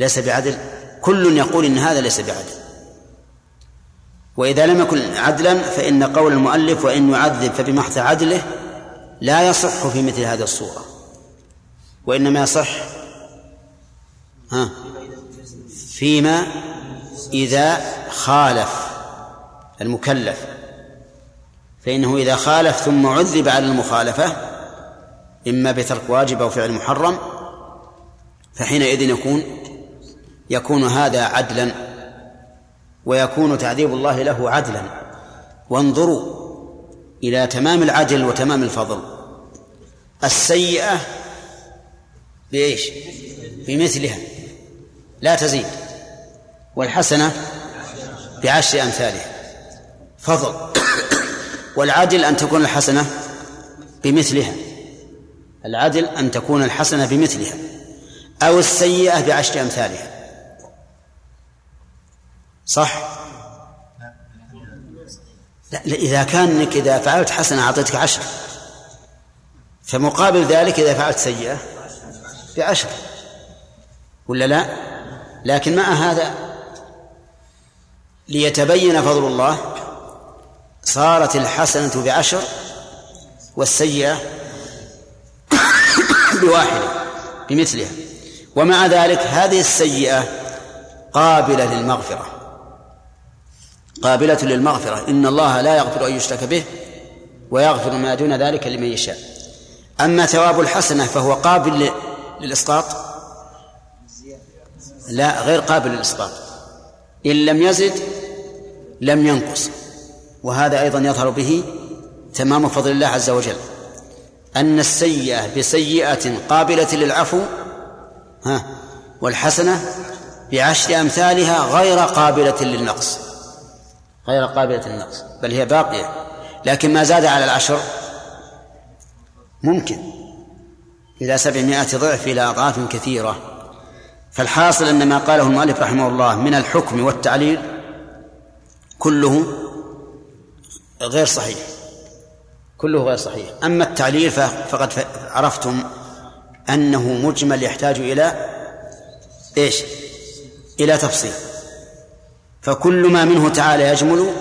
ليس بعدل. كل يقول إن هذا ليس بعدل. وإذا لم يكن عدلا فإن قول المؤلف وإن يعذب فبمحض عدله لا يصح في مثل هذه الصورة. وإنما يصح ها فيما إذا خالف المكلف. فإنه إذا خالف ثم عذب على المخالفة إما بترك واجب أو فعل محرم فحينئذ يكون يكون هذا عدلا ويكون تعذيب الله له عدلا. وانظروا إلى تمام العدل وتمام الفضل. السيئة بإيش؟ بمثلها. لا تزيد. والحسنة بعشر أمثالها. فضل. والعدل أن تكون الحسنة بمثلها. العدل أن تكون الحسنة بمثلها أو السيئة بعشر أمثالها. صح؟ لا إذا كانك إذا فعلت حسنة أعطيتك عشر. فمقابل ذلك إذا فعلت سيئة بعشر. ولا لا؟ لكن مع هذا ليتبين فضل الله صارت الحسنة بعشر والسيئة بواحدة بمثلها. ومع ذلك هذه السيئة قابلة للمغفرة. قابلة للمغفرة. إن الله لا يغفر أن يشرك به ويغفر ما دون ذلك لمن يشاء. أما ثواب الحسنة فهو قابل للإسقاط؟ لا غير قابل للإسقاط. إن لم يزد لم ينقص. وهذا أيضا يظهر به تمام فضل الله عز وجل. أن السيئة بسيئة قابلة للعفو ها والحسنة بعشر أمثالها غير قابلة للنقص. غير قابلة للنقص بل هي باقية لكن ما زاد على العشر ممكن إلى سبعمائة ضعف إلى أضعاف كثيرة. فالحاصل أن ما قاله المؤلف رحمه الله من الحكم والتعليل كله غير صحيح. كله غير صحيح. أما التعليل فقد عرفتم أنه مجمل يحتاج إلى إيش؟ إلى تفصيل. فكل ما منه تعالى يجمل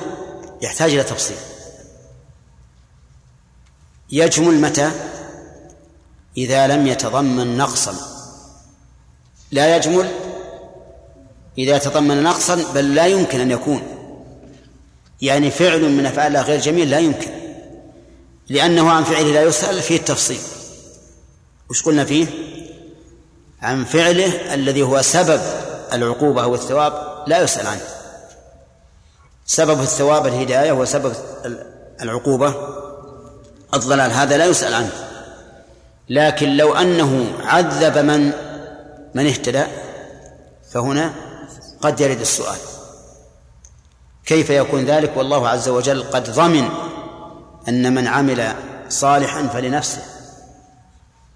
يحتاج إلى تفصيل. يجمل متى؟ إذا لم يتضمن نقصا. لا يجمل إذا تضمن نقصا بل لا يمكن أن يكون. يعني فعل من أفعال الله غير جميل لا يمكن. لأنه عن فعله لا يسأل فيه التفصيل. وش قلنا فيه؟ عن فعله الذي هو سبب العقوبة أو الثواب لا يسأل عنه. سبب الثواب الهداية وسبب العقوبة. الضلال هذا لا يسأل عنه. لكن لو أنه عذب من من اهتدى فهنا قد يرد السؤال. كيف يكون ذلك؟ والله عز وجل قد ضمن أن من عمل صالحا فلنفسه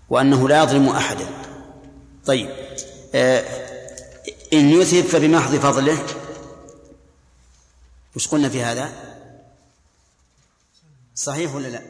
وأنه لا يظلم أحدا. طيب آه إن يثب فبمحض فضله وش قلنا في هذا؟ صحيح ولا لا؟